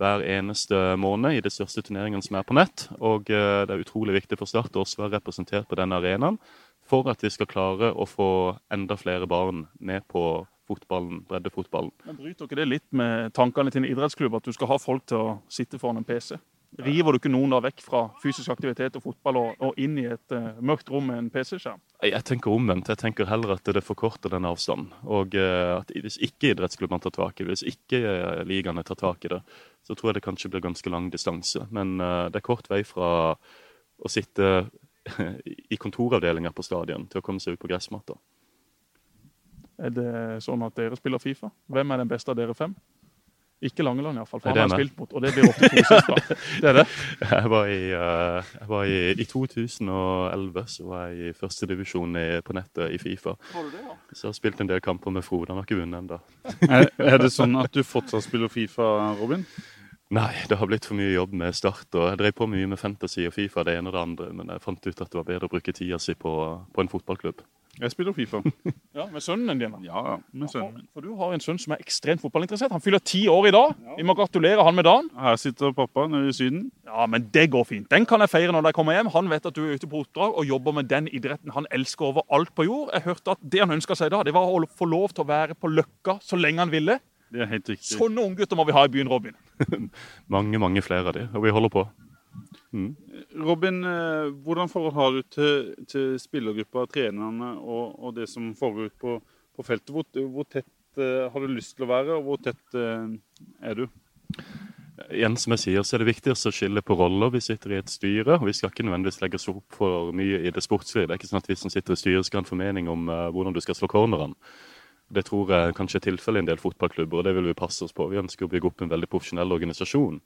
hver eneste måned i de største turneringene som er på nett. Og eh, det er utrolig viktig for Start å være representert på denne arenaen for at vi skal klare å få enda flere barn med på fotballen, breddefotballen. Men Bryter ikke det litt med tankene til en idrettsklubb, at du skal ha folk til å sitte foran en PC? River du ikke noen da vekk fra fysisk aktivitet og fotball og, og inn i et uh, mørkt rom med en PC-skjerm? Jeg tenker omvendt. Jeg tenker heller at det forkorter den avstanden. Og uh, at hvis ikke idrettsklubbene tar tak i det, hvis ikke uh, ligaene tar tak i det, så tror jeg det kanskje blir ganske lang distanse. Men det er kort vei fra å sitte i kontoravdelinger på stadion til å komme seg ut på gressmatta. Er det sånn at dere spiller Fifa? Hvem er den beste av dere fem? Ikke Langeland, iallfall. For han har jeg spilt mot, og det blir ofte siste. Det er det. Jeg var i, uh, jeg var i, i 2011 så var jeg i førstedivisjon på nettet i Fifa. Var du det, ja? Så jeg har spilt en del kamper med Frode. Han har ikke vunnet ennå. Er, er det sånn at du fortsatt spiller Fifa, Robin? Nei, det har blitt for mye jobb med Start. og Jeg drev på mye med Fantasy og Fifa, det ene og det andre, men jeg fant ut at det var bedre å bruke tida si på, på en fotballklubb. Jeg spiller Fifa. Ja, Med sønnen din? da. Ja, med sønnen min. For du har en sønn som er ekstremt fotballinteressert. Han fyller ti år i dag. Vi må gratulere han med dagen. Her sitter pappa nede i Syden. Ja, men det går fint. Den kan jeg feire når jeg kommer hjem. Han vet at du er ute på oppdrag og jobber med den idretten han elsker over alt på jord. Jeg hørte at det han ønska seg da, det var å få lov til å være på Løkka så lenge han ville. Det er helt riktig. Sånne unggutter må vi ha i byen, Robin. Mange, mange flere av de, og vi holder på. Mm. Robin, eh, hvordan forhold har du til, til spillergruppa, trenerne og, og det som foregår på, på feltet? Hvor, hvor tett uh, har du lyst til å være, og hvor tett uh, er du? Igjen som jeg sier, så er det viktigst å skille på roller. Vi sitter i et styre, og vi skal ikke nødvendigvis legge oss opp for mye i det sportslige. Det er ikke sånn at vi som sitter i styret skal ha en formening om uh, hvordan du skal slå corneren. Det tror jeg kanskje er tilfellet i en del fotballklubber, og det vil vi passe oss på. Vi ønsker å bygge opp en veldig profesjonell organisasjon.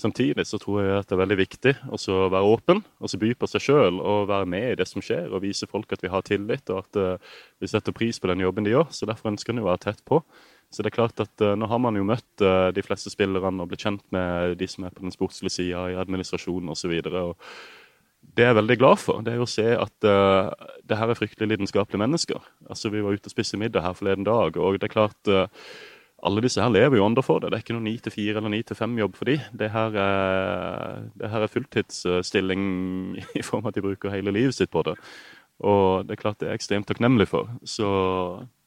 Samtidig så tror jeg at det er veldig viktig å være åpen, og by på seg sjøl og være med i det som skjer, og vise folk at vi har tillit og at uh, vi setter pris på den jobben de gjør. Så derfor ønsker en å være tett på. Så det er klart at uh, Nå har man jo møtt uh, de fleste spillerne og blitt kjent med de som er på den sportslige sida, i administrasjonen osv. Det jeg er veldig glad for, det er å se at uh, det her er fryktelig lidenskapelige mennesker. Altså Vi var ute og spiste middag her forleden dag, og det er klart alle disse her lever jo under for det. Det er ikke noen 9 til 4 eller 9 til 5-jobb for dem. Det her, er, er fulltidsstilling i form av at de bruker hele livet sitt på det. Og det er klart det er ekstremt takknemlig for. Så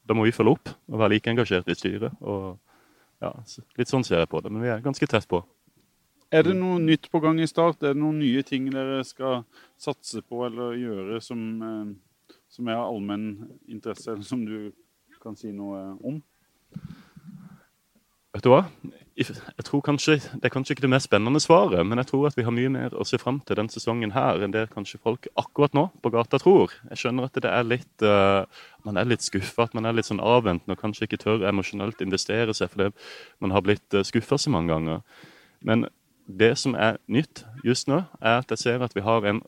da må vi følge opp og være like engasjert i styret. Og ja, Litt sånn ser jeg på det, men vi er ganske tett på. Er det noe nytt på gang i Start? Er det noen nye ting dere skal satse på eller gjøre som, eh, som er av allmenn interesse, eller som du kan si noe om? Vet du hva? Jeg tror kanskje, Det er kanskje ikke det mest spennende svaret, men jeg tror at vi har mye mer å se fram til denne sesongen her enn det kanskje folk akkurat nå på gata tror. Jeg skjønner at det er litt, uh, man er litt skuffa, at man er litt sånn avventende og kanskje ikke tør emosjonelt investere seg fordi man har blitt uh, skuffa så mange ganger. Men det som er nytt just nå, er at jeg ser at vi har en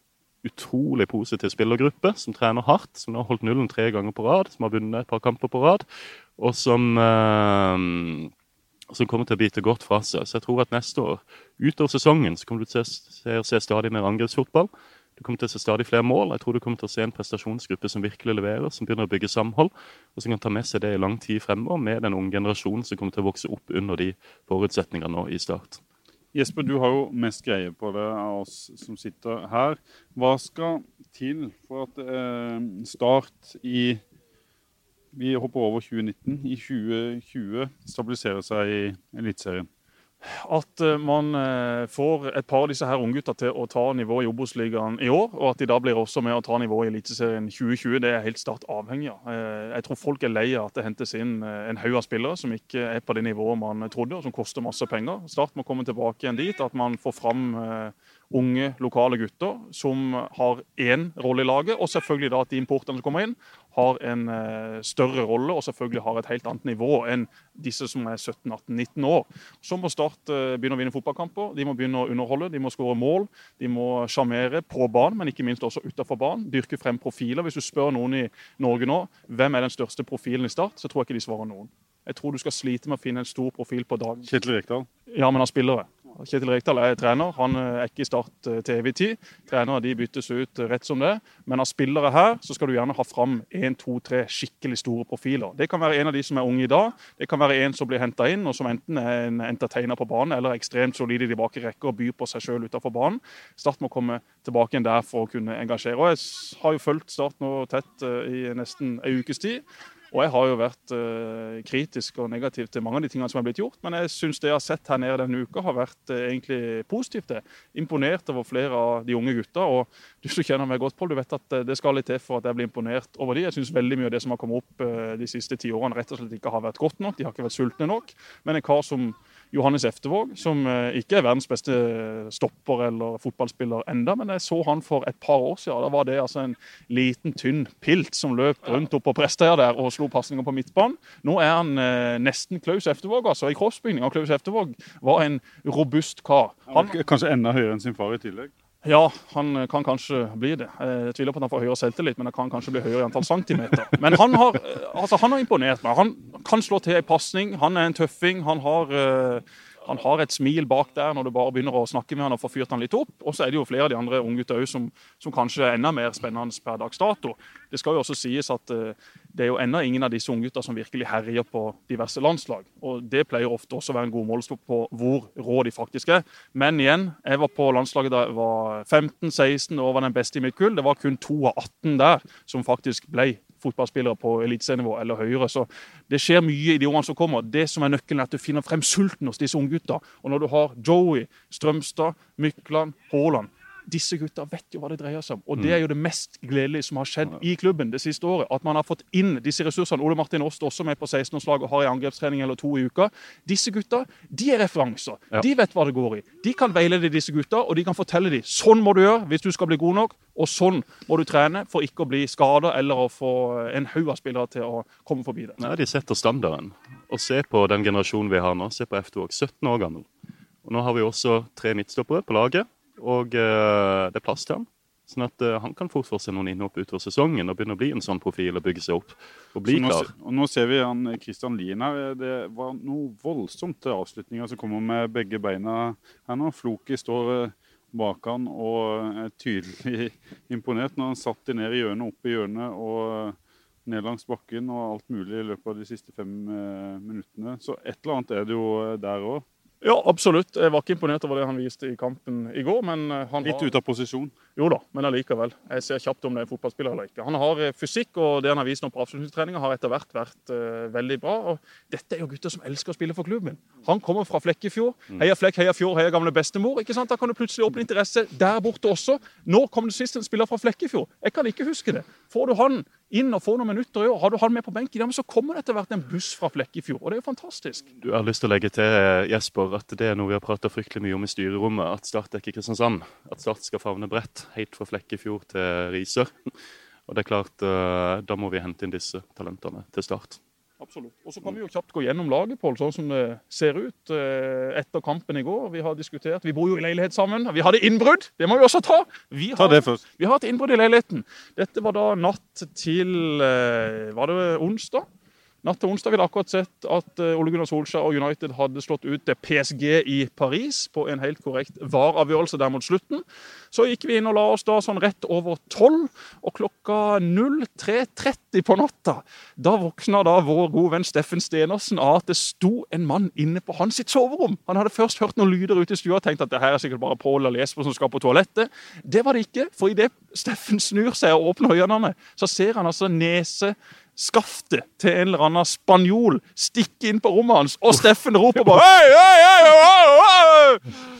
utrolig positiv spillergruppe som trener hardt, som har holdt nullen tre ganger på rad, som har vunnet et par kamper på rad, og som uh, som kommer til å bite godt fra seg. Så jeg tror at neste år, utover sesongen, så kommer du til å se, se stadig mer angrepsfotball. Du kommer til å se stadig flere mål. Jeg tror du kommer til å se en prestasjonsgruppe som virkelig leverer, som begynner å bygge samhold, og som kan ta med seg det i lang tid fremover med den unge generasjonen som kommer til å vokse opp under de forutsetningene nå i start. Jesper, du har jo mest greie på det av oss som sitter her. Hva skal til for at eh, Start i vi hopper over 2019. I 2020 stabiliserer seg i Eliteserien. At eh, man eh, får et par av disse her unggutta til å ta nivået i Obos-ligaen i år, og at de da blir også med å ta nivået i Eliteserien 2020, det er helt Start avhengig av. Eh, jeg tror folk er lei av at det hentes inn en haug av spillere som ikke er på det nivået man trodde, og som koster masse penger. Start må komme tilbake igjen dit at man får fram unge, lokale gutter som har én rolle i laget, og selvfølgelig da at de importene som kommer inn, har en uh, større rolle og selvfølgelig har et helt annet nivå enn disse som er 17-18-19 år. Så må Start uh, begynne å vinne fotballkamper, de må begynne å underholde, de må skåre mål. De må sjarmere på banen, men ikke minst også utenfor banen. Dyrke frem profiler. Hvis du spør noen i Norge nå hvem er den største profilen i Start, så tror jeg ikke de svarer noen. Jeg tror du skal slite med å finne en stor profil på dagen. Kjetil Rekdal? Ja, men av spillere. Kjetil Rekdal er trener. Han er ikke i Start eh, til evig tid. Trenere de byttes ut eh, rett som det. Men av spillere her så skal du gjerne ha fram én, to, tre skikkelig store profiler. Det kan være en av de som er unge i dag. Det kan være en som blir henta inn, og som enten er en entertainer på banen eller ekstremt solid i de bakre rekker og byr på seg sjøl utafor banen. Start må komme tilbake igjen der for å kunne engasjere. Og Jeg har jo fulgt Start nå tett eh, i nesten ei ukes tid. Og jeg har jo vært uh, kritisk og negativ til mange av de tingene som er blitt gjort, men jeg syns det jeg har sett her nede denne uka, har vært uh, egentlig positivt. det. Imponert over flere av de unge gutta. Og du som kjenner meg godt, Pål, du vet at uh, det skal litt til for at jeg blir imponert over de. Jeg syns veldig mye av det som har kommet opp de siste ti årene, rett og slett ikke har vært godt nok. De har ikke vært sultne nok. Men en kar som Johannes Eftevåg, som ikke er verdens beste stopper eller fotballspiller enda, men jeg så han for et par år siden. Da var det altså en liten, tynn pilt som løp rundt opp på Prestøya der og slo pasninger på midtbanen. Nå er han eh, nesten Klaus Eftevåg, altså. I crossbygninga. Klaus Eftevåg var en robust kar. Han, kanskje enda høyere enn sin far i tillegg? Ja, han kan kanskje bli det. Jeg tviler på at han får høyere selvtillit, men han kan kanskje bli høyere i antall centimeter. Men han har, eh, altså, han har imponert meg. Han kan slå til en pasning. Han er en tøffing. Han har han har et smil bak der når du bare begynner å snakke med han og får fyrt han litt opp. Og så er det jo flere av de andre unggutta òg som, som, kanskje er enda mer spennende per dags dato. Det skal jo også sies at uh, det er jo ennå ingen av disse unggutta som virkelig herjer på diverse landslag. Og det pleier ofte også å være en god målestokk på hvor rå de faktisk er. Men igjen, jeg var på landslaget da jeg var 15-16 og var den beste i mitt kull. Det var kun to av 18 der som faktisk ble fotballspillere på eliteserienivå eller høyere. Så det skjer mye i de årene som kommer. Det som er nøkkelen, er at du finner frem sulten hos disse unggutta. Og når du har Joey, Strømstad, Mykland, Haaland disse gutta vet jo hva det dreier seg om. Og det er jo det mest gledelige som har skjedd i klubben det siste året. At man har fått inn disse ressursene. Ole Martin Åst også med på 16-årslag og har en angrepstrening eller to i uka. Disse gutta de er referanser. Ja. De vet hva det går i. De kan veilede disse gutta, og de kan fortelle dem sånn må du gjøre hvis du skal bli god nok, og sånn må du trene for ikke å bli skada eller å få en haug av spillere til å komme forbi det. Nei, De setter standarden. Og se på den generasjonen vi har nå. Se på F2 17 år gammel. Og Nå har vi også tre midtstoppere på laget. Og uh, det er plass til han. Sånn at uh, han kan fort få seg noen innhopp utover sesongen og begynne å bli en sånn profil og bygge seg opp. og bli nå, klar. Og nå ser vi han Kristian Lien her. Det var noe voldsomt avslutninger som kommer med begge beina her nå. Floki står uh, bak han og er tydelig imponert når han satt de ned i hjørnet, opp i hjørnet og ned langs bakken og alt mulig i løpet av de siste fem minuttene. Så et eller annet er det jo der òg. Ja, absolutt. Jeg var ikke imponert over det han viste i kampen i går. men eh, han Litt har... ute av posisjon? Jo da, men allikevel. Jeg ser kjapt om det er fotballspiller eller ikke. Han har eh, fysikk, og det han har vist nå på avslutningstreninga, har etter hvert vært uh, veldig bra. og Dette er jo gutter som elsker å spille for klubben. Han kommer fra Flekkefjord. Mm. Heia Flekk, heia Fjord, heia gamle bestemor. ikke sant? Da kan du plutselig åpne interesse der borte også. Nå kom det sist en spiller fra Flekkefjord. Jeg kan ikke huske det. Får du han inn og får noen minutter i år. Har du han med på benken, ja, men så kommer det etter hvert en buss fra Flekkefjord. Og det er jo fantastisk. Du har lyst til å legge til Jesper, at det er noe vi har prata fryktelig mye om i styrerommet. At Start er ikke Kristiansand. At Start skal favne bredt, helt fra Flekkefjord til Risør. Og det er klart, eh, Da må vi hente inn disse talentene til Start. Absolutt. Og Så kan vi jo kjapt gå gjennom laget Pål, sånn som det ser ut eh, etter kampen i går. Vi har diskutert, vi bor jo i leilighet sammen. Vi hadde innbrudd! Det må vi også ta! Vi har, ta det først. Vi har hatt innbrudd i leiligheten. Dette var da natt til eh, Var det onsdag? Natt til onsdag hadde akkurat sett at eh, Ole Gunnar Solskjær og United hadde slått ut til PSG i Paris på en helt korrekt VAR-avgjørelse der mot slutten. Så gikk vi inn og la oss da sånn rett over tolv, og klokka 03.30 på natta da våkna da vår gode venn Steffen Stenersen av at det sto en mann inne på hans sitt soverom. Han hadde først hørt noen lyder ute i stua og tenkt at det her er sikkert bare Pål og Lesbo som skal på toalettet. Det var det ikke, for idet Steffen snur seg og åpner øynene, så ser han altså nese skaftet til en eller annen spanjol stikke inn på rommet hans, og Steffen roper bare hei, hei, hei!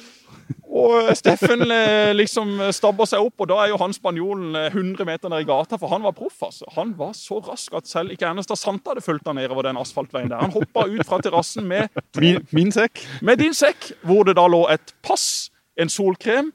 Og Steffen liksom stabber seg opp, og da er jo han spanjolen 100 eh, meter ned i gata, for han var proff. altså. Han var så rask at selv ikke Ernest Santa hadde fulgt han nedover den asfaltveien der. Han hoppa ut fra terrassen med min, min sekk. Med din sekk, hvor det da lå et pass, en solkrem,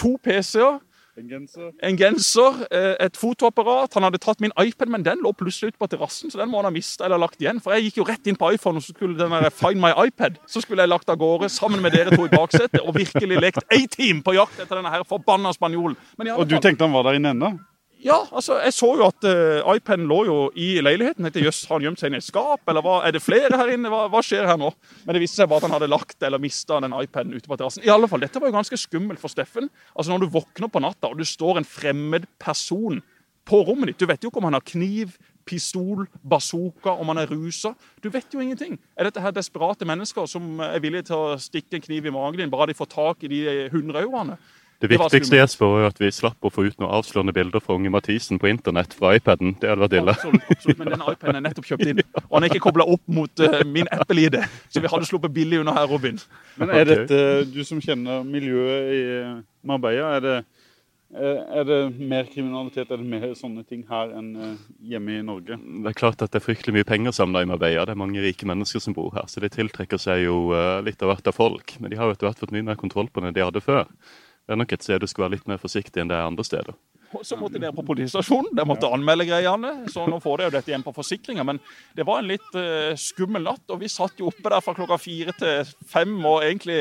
to PC-er en genser. En genser, eh, et fotoapparat. Han hadde tatt min iPad, men den lå plutselig ut på terrassen, så den må han ha mista eller lagt igjen. For jeg gikk jo rett inn på iPhone, og så skulle den der Find my iPad Så skulle jeg lagt av gårde sammen med dere to i baksetet og virkelig lekt A-team på jakt etter denne her forbanna spanjolen. Og du tenkte han var der inne ennå? Ja, altså, jeg så jo at uh, iPaden lå jo i leiligheten. Jeg tenkte, Jøss, har han gjemt seg i et skap? Eller hva? er det flere her inne? Hva, hva, skjer her nå? Men det viste seg bare at han hadde lagt eller mista den iPaden ute på terrassen. I alle fall, Dette var jo ganske skummelt for Steffen. Altså, Når du våkner på natta, og du står en fremmed person på rommet ditt Du vet jo ikke om han har kniv, pistol, bazooka, om han er rusa. Du vet jo ingenting. Er dette her desperate mennesker som er villige til å stikke en kniv i magen din bare de får tak i de 100 euroene? Det Det var viktigste skummelt. Jesper, var jo at vi slapp å få ut noen avslørende bilder fra unge Mathisen på internett fra iPaden. Det hadde vært ille. Absolutt, absolutt, men den iPaden er nettopp kjøpt inn. Og han er ikke kobla opp mot uh, min Apple-ID, så vi hadde sluppet billig unna her, Robin. Men er dette, du som kjenner miljøet i Marbella, er det, er det mer kriminalitet, er det mer sånne ting her enn eh, hjemme i Norge? Det er klart at det er fryktelig mye penger samla i Marbella. Det er mange rike mennesker som bor her, så det tiltrekker seg jo eh, litt av hvert av folk. Men de har jo etter hvert fått mye mer kontroll på det enn de hadde før. Det er nok et sted du skal være litt mer forsiktig enn det er andre steder. Og så måtte dere på politistasjonen. Dere måtte anmelde greiene. Så nå får dere jo dette igjen på forsikringa. Men det var en litt eh, skummel natt, og vi satt jo oppe der fra klokka fire til fem og egentlig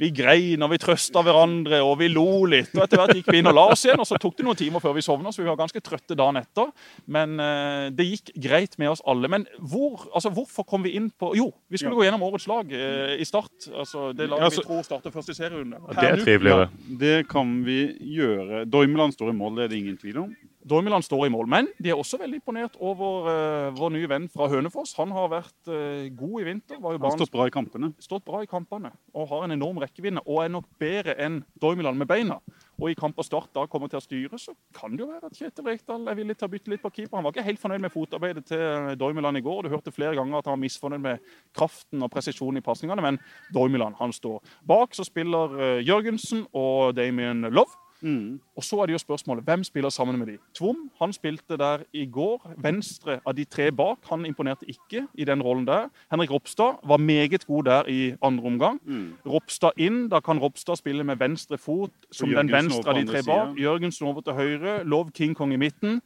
vi grein og vi trøsta hverandre og vi lo litt. og Etter hvert gikk vi inn og la oss igjen, og så tok det noen timer før vi sovna, så vi var ganske trøtte dagen etter. Men eh, det gikk greit med oss alle. Men hvor, altså, hvorfor kom vi inn på Jo, vi skulle Ja. gå gjennom årets lag eh, i Start. Altså det laget Ja, altså, vi tror starter først i serierunde. Det er triveligere. det kan vi gjøre. Doimeland står i mål, det er det ingen tvil om. Dormiland står i mål, men de er også veldig imponert over uh, vår nye venn fra Hønefoss. Han har vært uh, god i vinter. var jo Han stått bra i kampene. stått bra i kampene og har en enorm rekkevidde og er nok bedre enn Dormiland med beina. Og i kamp og start da kommer til å styre, så kan det jo være at Kjetil Rekdal er villig til å bytte litt på keeper. Han var ikke helt fornøyd med fotarbeidet til Dormiland i går. Du hørte flere ganger at han var misfornøyd med kraften og presisjonen i pasningene, men Dormiland han står bak. Så spiller eh, Jørgensen og Damien Love. Mm. Og så er det jo spørsmålet, hvem spiller sammen med de? Tvom han spilte der i går. Venstre av de tre bak. Han imponerte ikke i den rollen der. Henrik Ropstad var meget god der i andre omgang. Mm. Ropstad inn. Da kan Ropstad spille med venstre fot som den venstre av de tre bak. Jørgensen over til høyre. Love King Kong i midten.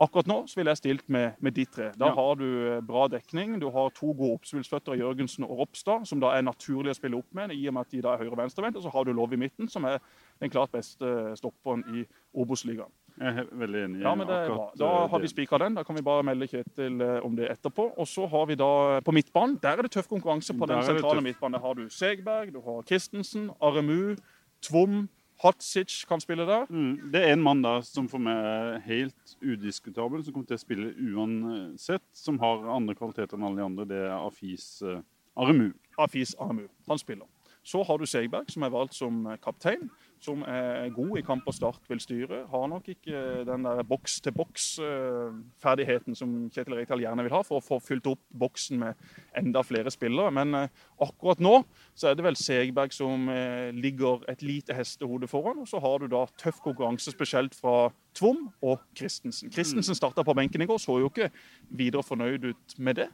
Akkurat nå så ville jeg stilt med, med de tre. Da Ja. har du eh, bra dekning. Du har to gode oppspillsføtter, Jørgensen og Ropstad, som da er naturlig å spille opp med, i og med at de da er høyre- og venstrevendt. Og så har du Love i midten, som er den klart beste stopperen i Obos-ligaen. Jeg er veldig enig. Ja, men det er bra. Da eh, har vi spikra den. Da kan vi bare melde Kjetil eh, om det etterpå. Og så har vi da eh, på midtbanen. Der er det tøff konkurranse på den sentrale midtbanen. Der har du Segberg, du har Christensen, Aremu, Tvom, Hatsic kan spille der. Mm. Det er en mann der som for meg er helt udiskutabel, som kommer til å spille uansett, som har andre kvaliteter enn alle de andre. Det er Afis uh, Aremu. Afis Aremu. Han spiller. Så har du Segberg, som er valgt som eh, kaptein. Som er god i kamp og start, vil styre. Har nok ikke eh, den der boks-til-boks-ferdigheten som Kjetil Rekdal gjerne vil ha for å få fylt opp boksen med enda flere spillere. Men eh, akkurat nå så er det vel Segberg som eh, ligger et lite hestehode foran. Og så har du da tøff konkurranse, spesielt fra Tvom og Christensen. Christensen starta på benken i går, så jo ikke videre fornøyd ut med det.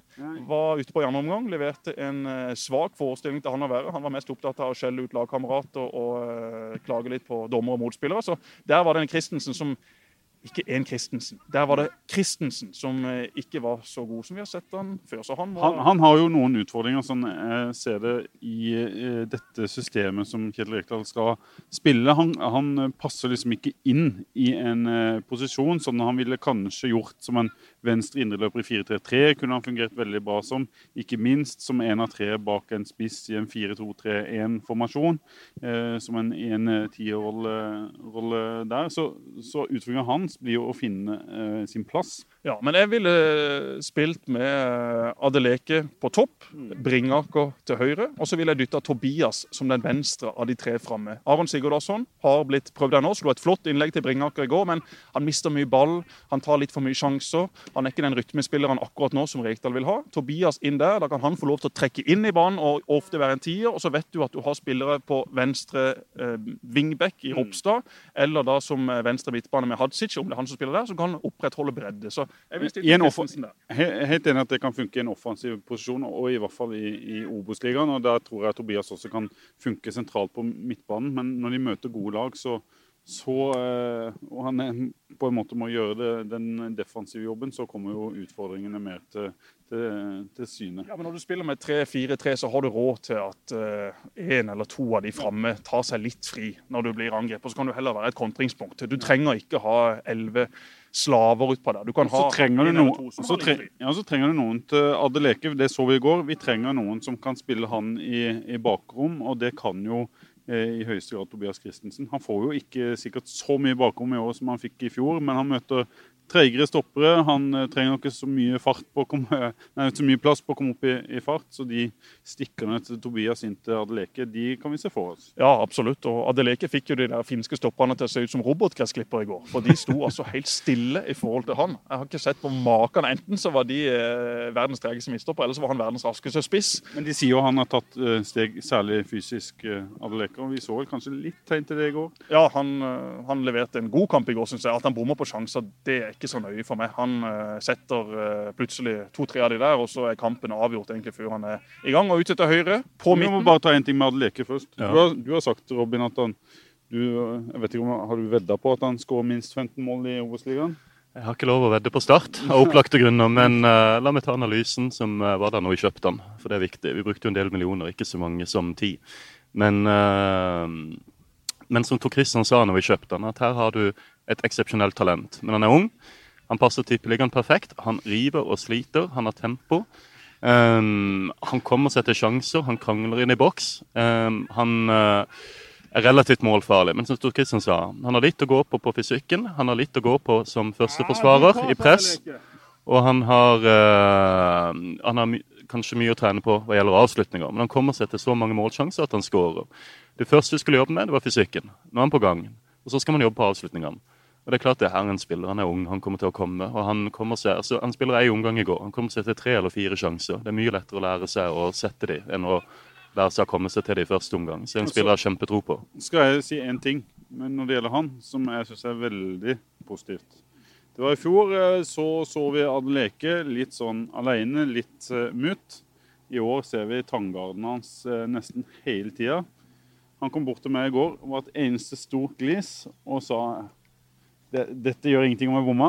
Var ute på i andre omgang, leverte en eh, svak forestilling til han å være. Han var mest opptatt av å skjelle ut lagkamerater og og klage litt på dommer og motspillere. Så der var det en Christensen som ikke en Christensen. Der var det Christensen som eh, ikke var så god som vi har sett han før. Han var Han, han har jo noen utfordringer, sånn jeg ser det, i eh, dette systemet som Kjetil Rekdal skal spille. Han, han passer liksom ikke inn i en eh, posisjon som han ville kanskje gjort som en venstre indreløper i 4-3-3. Kunne han fungert veldig bra som. Ikke minst som en av tre bak en spiss i en 4-2-3-1-formasjon. Eh, som en 1-10-rolle der. Så, så utfordringa hans blir jo å finne eh, sin plass. Ja, men jeg ville spilt med eh, Adeleke på topp, Bringaker til høyre, og så ville jeg dytta Tobias som den venstre av de tre framme. Aron Sigurdarsson har blitt prøvd her nå, slo et flott innlegg til Bringaker i går, men han mister mye ball, han tar litt for mye sjanser. Han er ikke den rytmespilleren akkurat nå som Rekdal vil ha. Tobias inn der, da kan han få lov til å trekke inn i banen og ofte være en tier, og så vet du at du har spillere på venstre eh, wingback i Ropstad, eller da som eh, venstre midtbane med Hadzic, om det er han som spiller der, så kan han opprettholde bredde. Så jeg en Helt enig at det kan funke i en offensiv posisjon, og i hvert fall i, i Obos-ligaen. og Der tror jeg Tobias også kan funke sentralt på midtbanen. Men når de møter gode lag, så, så eh, Og han på en måte må gjøre det, den defensive jobben, så kommer jo utfordringene mer til, til, til syne. Ja, men Når du spiller med 3-4-3, så har du råd til at én eller to av de framme tar seg litt fri når du blir angrepet. Så kan du heller være et kontringspunkt. Du trenger ikke ha elleve slaver utpå der. Du kan ha Så trenger, du noen, så, tre, ja, så trenger du noen til Adeleke. Det så vi i går. Vi trenger noen som kan spille han i, i bakrom, og det kan jo eh, i høyeste grad Tobias Christensen. Han får jo ikke sikkert så mye bakrom i år som han fikk i fjor, men han møter treigere stoppere. Han eh, trenger ikke så mye, fart på å komme, nei, så mye plass på å komme opp i, i fart. Så de stikkerne til Tobias inn til Adeleke, de kan vi se for oss. Ja, absolutt. Og Adeleke fikk jo de der finske stopperne til å se ut som robotgressklipper i går. For de sto altså helt stille i forhold til han. Jeg har ikke sett på maken. Enten så var de eh, verdens tregeste midtstopper, eller så var han verdens raskeste spiss. Men de sier jo han har tatt eh, steg, særlig fysisk, eh, Adeleke. Og vi så vel kanskje litt tegn til det i går. Ja, han, eh, han leverte en god kamp i går, syns jeg. At han bommer på sjanser, det er ikke så nøye for meg. Han eh, setter eh, plutselig to-tre av de der, og så er kampen avgjort egentlig før han er i gang. Og ute til høyre, på Vi må bare ta en ting med Adeleke først. Ja. Du, har, du har sagt, Robin, at han du, jeg vet ikke om, Har du vedda på at han skårer minst 15 mål i Obos-ligaen? Jeg har ikke lov å vedde på start av opplagte grunner, men uh, la meg ta analysen som var der når vi kjøpte den. For det er viktig. Vi brukte jo en del millioner, ikke så mange som ti. Men, eh, men som Tor Christian sa når vi kjøpte den, at her har du et eksepsjonelt talent. Men han er ung. Han passer tippeligaen perfekt. Han river og sliter. Han har tempo. Um, han kommer seg til sjanser. Han krangler inn i boks. Um, han uh, er relativt målfarlig. Men som Tor Christian sa, han har litt å gå på på fysikken. Han har litt å gå på som førsteforsvarer i press. Og han har, uh, han har my kanskje mye å trene på hva gjelder avslutninger. Men han kommer seg til så mange målsjanser at han skårer. Det første vi skulle jobbe med, det var fysikken. Nå er han på gang. Og så skal man jobbe på avslutningene. Og det er klart det er her er en spiller. Han er ung, han kommer til å komme. og Han kommer seg, altså han spiller ei omgang i går. Han kommer seg til tre eller fire sjanser. Det er mye lettere å lære seg å sette de enn å lære seg å komme seg til de i første omgang. Så det en spiller jeg har kjempetro på. skal jeg si én ting men når det gjelder han, som jeg syns er veldig positivt. Det var i fjor eh, så så vi Adeleke litt sånn alene, litt uh, mutt. I år ser vi tanggarden hans eh, nesten hele tida. Han kom bort til meg i går og var et eneste stort glis og sa dette gjør ingenting om jeg bomma.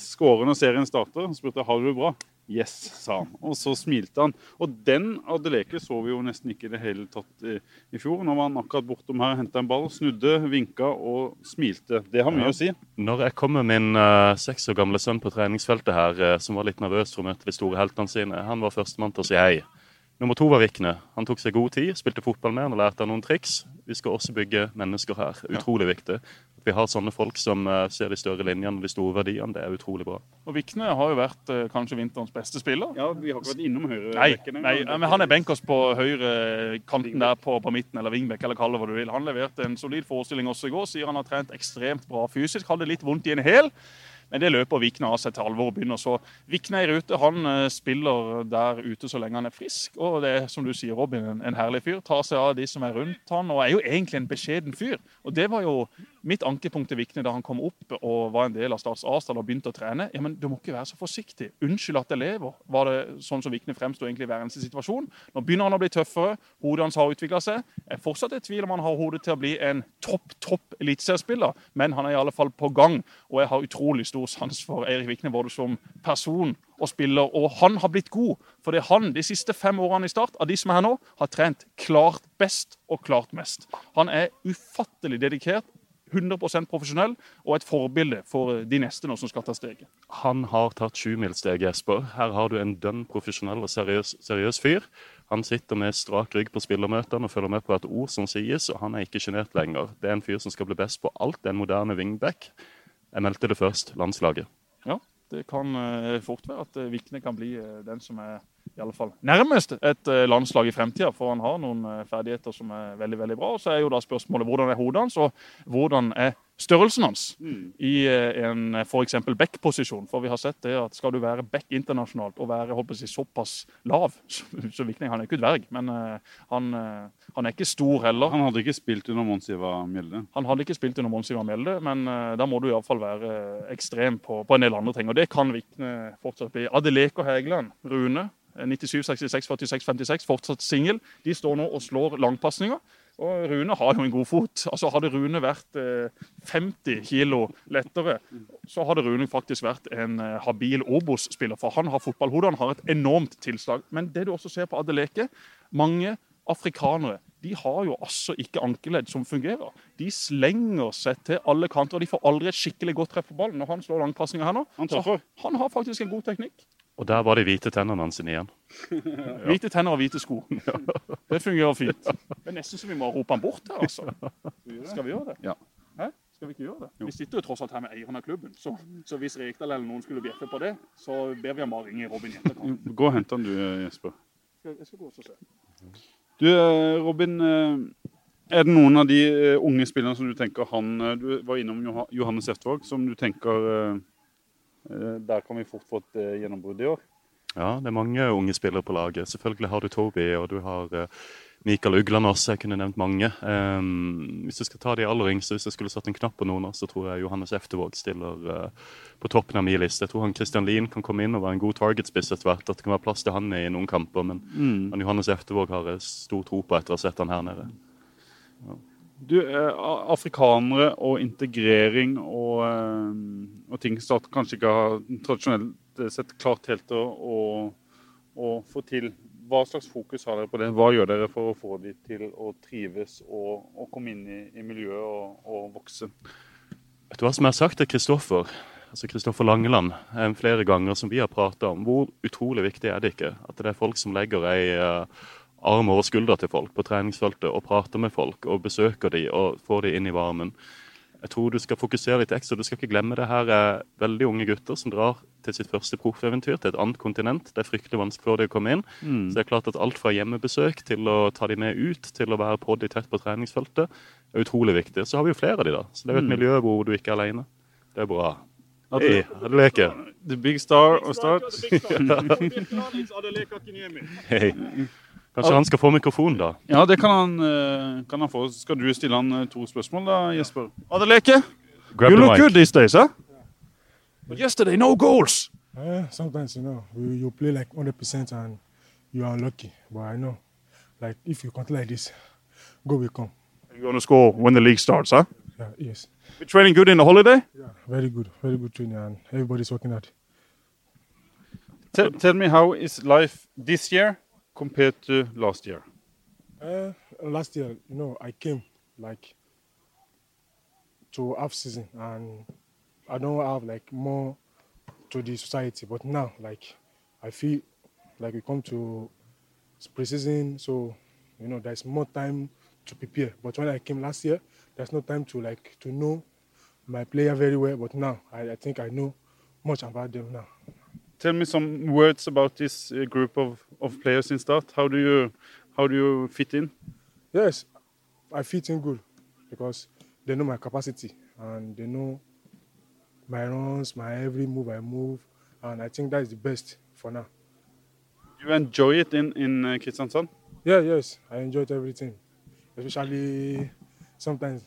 Skårer når serien starter. Han spurte har du det bra. Yes, sa han. Og så smilte han. Og den Adeleke så vi jo nesten ikke i det hele tatt i, i fjor. Nå var han akkurat bortom her, henta en ball, snudde, vinka og smilte. Det har mye Ja. å si. Når jeg kom med min uh, seks år gamle sønn på treningsfeltet her, uh, som var litt nervøs for å møte de store heltene sine, han var førstemann til å si hei. Nummer to var Vikne. Han tok seg god tid, spilte fotball med han og lærte han noen triks. Vi skal også bygge mennesker her. Utrolig viktig. At vi har sånne folk som eh, ser de større linjene og de store verdiene, det er utrolig bra. Og Vikne har jo vært eh, kanskje vinterens beste spiller. Ja, Vi har ikke vært innom høyre Nei, bekken nei, men han er benkers på høyre kanten der på, på midten, eller wingback, eller kall det hva du vil. Han leverte en solid forestilling også i går. Sier han har trent ekstremt bra fysisk. Hadde litt vondt i en hæl. Men det løper Vikna av seg til alvor og begynner. Så Vikna i rute. Han eh, spiller der ute så lenge han er frisk. Og det er som du sier, Robin, en, en herlig fyr. Tar seg av de som er rundt han, og er jo egentlig en beskjeden fyr. Og det var jo mitt ankepunkt til Vikne da han kom opp og var en del av Stats Asdal og begynte å trene. Ja, men du må ikke være så forsiktig. Unnskyld at jeg lever, var det sånn som Vikne fremsto i hver eneste situasjon. Nå begynner han å bli tøffere. Hodet hans har utvikla seg. Jeg er fortsatt i tvil om han har hodet til å bli en topp, topp eliteseriespiller, men han er i alle fall på gang. Og jeg har utrolig stor sans for Eirik Vikne både som person og spiller, og han har blitt god. For det er han de siste fem årene i Start, av de som er her nå, har trent klart best og klart mest. Han er ufattelig dedikert, 100% profesjonell og et forbilde for de neste nå som skal ta steget. Han har tatt sjumilssteget, Jesper. Her har du en dønn profesjonell og seriøs, seriøs fyr. Han sitter med strak rygg på spillermøtene og følger med på hvert ord som sies, og han er ikke sjenert lenger. Det er en fyr som skal bli best på alt. En moderne wingback. Jeg meldte det først, landslaget. Ja, det kan eh, fort være at eh, Vikne kan bli eh, den som er i alle fall nærmest et eh, landslag i fremtida, for han har noen eh, ferdigheter som er veldig veldig bra. Og så er jo da spørsmålet hvordan er hodet hans, og hvordan er størrelsen hans i eh, en f.eks. back-posisjon. For vi har sett det at skal du være back internasjonalt og være holdt på å si, såpass lav så, så viktig, han er ikke dverg, men han, han er ikke stor heller. Han hadde ikke spilt under Mons Ivar Mjelde. Han hadde ikke spilt under Mons Ivar Mjelde, men da må du iallfall være ekstrem på, på en del andre ting. Og det kan Vikne fortsatt bli. Adeleke og Hægeland, Rune, 97, 66, 46, 56, fortsatt singel. De står nå og slår langpasninger. Og Rune har jo en god fot. Altså Hadde Rune vært eh, 50 kilo lettere, så hadde Rune faktisk vært en eh, habil Obos-spiller. For han har fotballhode, han har et enormt tilslag. Men det du også ser på Adeleke, mange afrikanere de har jo altså ikke ankeledd som fungerer. De slenger seg til alle kanter, og de får aldri et skikkelig godt treff på ballen. Når han slår langpasninger her nå, Han han har faktisk en god teknikk. Og der var de hvite tennene hans igjen. Hvite tenner og hvite sko. Det fungerer fint. Det er nesten så vi må rope han bort her, altså. Skal vi gjøre det? Ja. Hæ? Skal vi ikke gjøre det? Vi sitter jo tross alt her med eieren av klubben. Så, så hvis Rekdal eller noen skulle bjeffe på det, så ber vi ham bare ringe Robin i etterkant. Gå og hent han du, Jesper. Jeg skal gå og se. Du, eh, Robin. eh, Er det noen av de eh, unge spillerne som du tenker han eh, Du var innom Joha- Johannes Eftvåg, som du tenker eh, eh, Der kan vi fort få et eh, gjennombrudd i år? Ja, det er mange unge spillere på laget. Selvfølgelig har du Toby, og du har eh, Mikael Ugland også. Jeg kunne nevnt mange. Ehm, hvis du skal ta de aller yngste, hvis jeg skulle satt en knapp på noen, så tror jeg Johannes Eftervåg stiller eh, på toppen av min liste. Jeg tror han Christian Lien kan komme inn og være en god targetspiss etter hvert. At det kan være plass til han i noen kamper. Men, men Johannes Eftervåg har jeg stor tro på etter å ha sett han her nede. Du, eh, Afrikanere og integrering og, eh, og ting som kanskje ikke har tradisjonelt eh, sett klart helt å, å, å få til. Hva slags fokus har dere på det? Hva gjør dere for å få dem til å trives og, og komme inn i, i miljøet og, og vokse? Vet du hva som er sagt til Kristoffer? Altså Kristoffer Langeland flere ganger som vi har prata om. Hvor utrolig viktig er det ikke at det er folk som legger ei arm over skuldra til folk på treningsfeltet og prater med folk og besøker de og får de inn i varmen. Jeg tror du skal fokusere litt ekstra. Du skal ikke glemme det her er veldig unge gutter som drar til sitt første proffeventyr til et annet kontinent. Det er fryktelig vanskelig for dem å komme inn. Så det er klart at alt fra hjemmebesøk til å ta dem med ut, til å være på de tett på treningsfeltet, er utrolig viktig. Så har vi jo flere av de da. Så det er jo et miljø hvor du ikke er alene. Det er bra. Hei, er det leke? The big star og start. Hei. Kanskje han skal få mikrofon, da? Ja, det kan han, eh, kan han få. Skal du stille han eh, to spørsmål, da, Jesper? Adeleke, Grab you look mic. good these days, huh? But yesterday, no goals. Uh, sometimes you know you, you play like 100% and you are lucky. But I know, like if you continue like this, goal will come. You're going to score when the league starts, huh? Yeah, yes. We're training good in the holiday. Yeah, very good, very good training, and everybody's working hard. Tell, tell me how is life this year compared to last year? Uh, last year, you know, I came like to half season, and I don't have like more to the society. But now, like, I feel like we come to pre-season, so you know, there's more time to prepare. But when I came last year, there's no time to like to know my player very well. But now, I, I think I know much about them now. Tell me some words about this uh, group of, of players in start. How do you how do you fit in? Yes, I fit in good because they know my capacity and they know my runs, my every move I move, and I think that is the best for now. You enjoy it in in uh, Kristiansand? Yeah, yes, I enjoyed everything, especially sometimes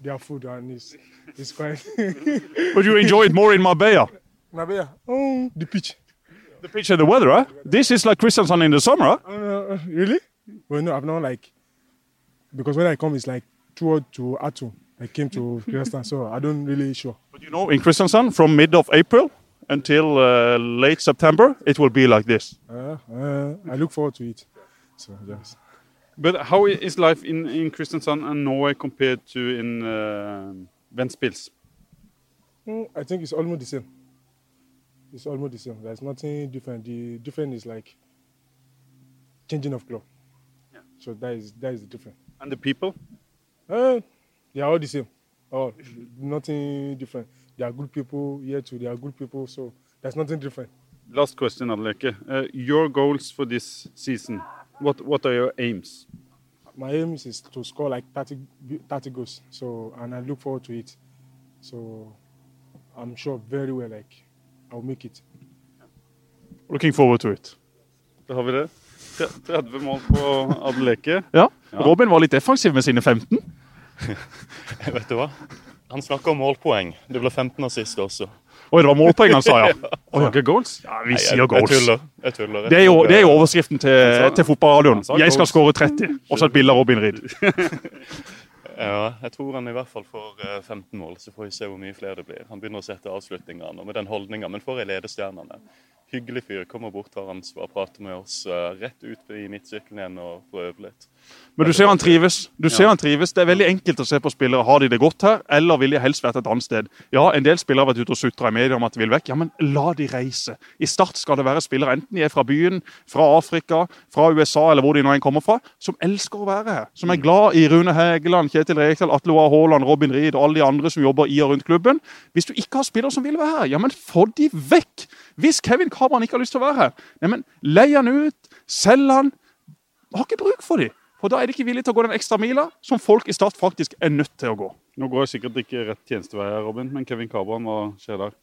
their food and it's, it's quite. But you enjoy it more in Marbella. Nabea, oh, the pitch. The pitch and the weather, huh? This is like Kristiansand in the summer, huh? Uh, really? Well, no, I've not like because when I come, it's like toward to Atum. I came to Kristiansand, so I don't really sure. But you know, in Kristiansand, from mid of April until uh, late September, it will be like this. Uh, uh, I look forward to it. So yes. But how is life in in Kristiansand and Norway compared to in uh, Ventspils? Mm, I think it's almost the same. It's almost the same. There's nothing different. The difference is like changing of club. Yeah. So that is that is the difference. And the people? Uh, they are all the same. Oh, nothing different. They are good people here too. They are good people. So there's nothing different. Last question, Adeleke. Uh, your goals for this season? What what are your aims? My aim is to score like 30, 30 goals. So and I look forward to it. So I'm sure very well like I'll make it. Looking forward to it. Da har vi det. 30 mål på Adeleke. Ja. Robin var litt defensiv med sine 15. Vet du hva? Han snakker om målpoeng. Det ble 15 av siste også. Oi, det var målpoeng han sa, ja. Og ikke goals? Ja, Vi Nei, sier jeg, jeg tuller. Jeg tuller. Det er jo, det er jo overskriften til, til fotballradioen. Jeg skal goals. skåre 30. Og så et bilde av Robin Reed. Ja, jeg tror han i hvert fall får eh, 15 mål. Så får vi se hvor mye flere det blir. Han begynner å sette avslutningene og med den holdninga. Men for ei ledestjerne er. Hyggelig fyr. Kommer bort, tar og prater med oss. eh, rett ut i midtsirkelen igjen og får øve litt. Men du ser han trives. Du ser han trives. Det er veldig enkelt å se på spillere. Har de det godt her, eller vil de helst vært et annet sted? Ja, En del spillere har vært ute og sutra i media om at de vil vekk. Ja, men la de reise. I Start skal det være spillere, enten de er fra byen, fra Afrika, fra USA eller hvor de nå enn kommer fra, som elsker å være her. Som er glad i Rune Hegeland, Kjetil Rekdal, Atle Oa Haaland, Robin Reed og alle de andre som jobber i og rundt klubben. Hvis du ikke har spillere som vil være her, ja, men få de vekk! Hvis Kevin Cabran ikke har lyst til å være her, Neimen, men lei han ut, selg han. Har ikke bruk for dem. For da er de ikke villige til å gå den ekstra mila som folk i Start faktisk er nødt til å gå. Nå går jeg sikkert ikke rett tjenestevei her, Robin, men Kevin Kabran, hva skjer der?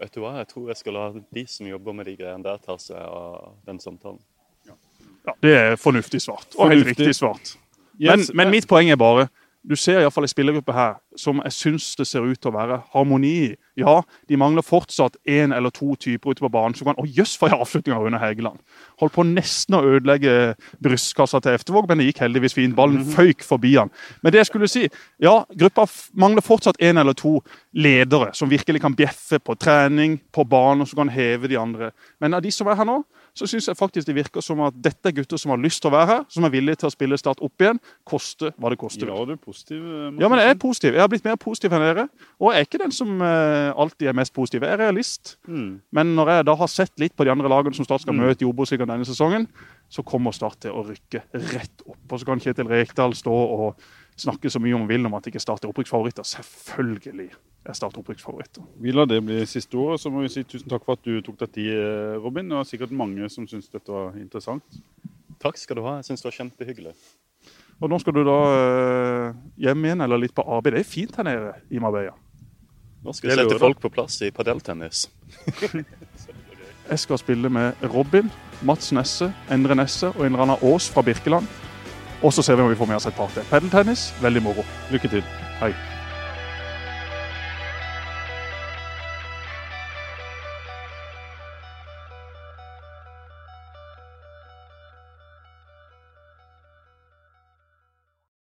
Vet du hva, jeg tror jeg skal la de som jobber med de greiene der, ta seg av den samtalen. Ja, Det er fornuftig svart, og helt riktig svart. Men, Yes, men mitt poeng er bare du ser i hvert fall en spillergruppe her som jeg syns det ser ut til å være harmoni i. Ja, de mangler fortsatt én eller to typer ute på banen som kan Å jøss, for en avslutning av Rune Hegeland! Holdt på nesten å ødelegge brystkassa til Eftervåg, men det gikk heldigvis fint. Ballen føyk forbi han. Men det jeg skulle si, ja, gruppa mangler fortsatt én eller to ledere som virkelig kan bjeffe på trening, på banen, og som kan heve de andre. Men av de som er her nå, så syns jeg faktisk det virker som at dette er gutter som har lyst til å være her, som er villige til å spille Start opp igjen, koste hva det koster. Ja, du er positiv. eh, Ja, men jeg er positiv. Jeg har blitt mer positiv enn dere. Og jeg er ikke den som eh, alltid er mest positiv. Jeg er realist. Mm. Men når jeg da har sett litt på de andre lagene som Start skal Mm. møte i Obos-ligaen denne sesongen, så kommer Start til å rykke rett opp. Og så kan Kjetil Rekdal stå og snakke så mye om vil om at ikke Start er opprykksfavoritter. Selvfølgelig er Start opprykksfavoritter. Vi lar det bli siste ordet. Så må vi si tusen takk for at du tok deg tid, eh, Robin. Det var sikkert mange som syntes dette var interessant. Takk skal du ha. Jeg syns det var kjempehyggelig. Og nå skal du da eh, hjem igjen, eller litt på arbeid. Det er fint her nede i Marbella. Nå skal vi sette folk på plass i padeltennis. Jeg skal spille med Robin, Mats Nesse, Endre Nesse og en eller annen Aas fra Birkeland. Og så ser vi om vi får med oss et par til. Padeltennis, veldig moro. Lykke til. Hei.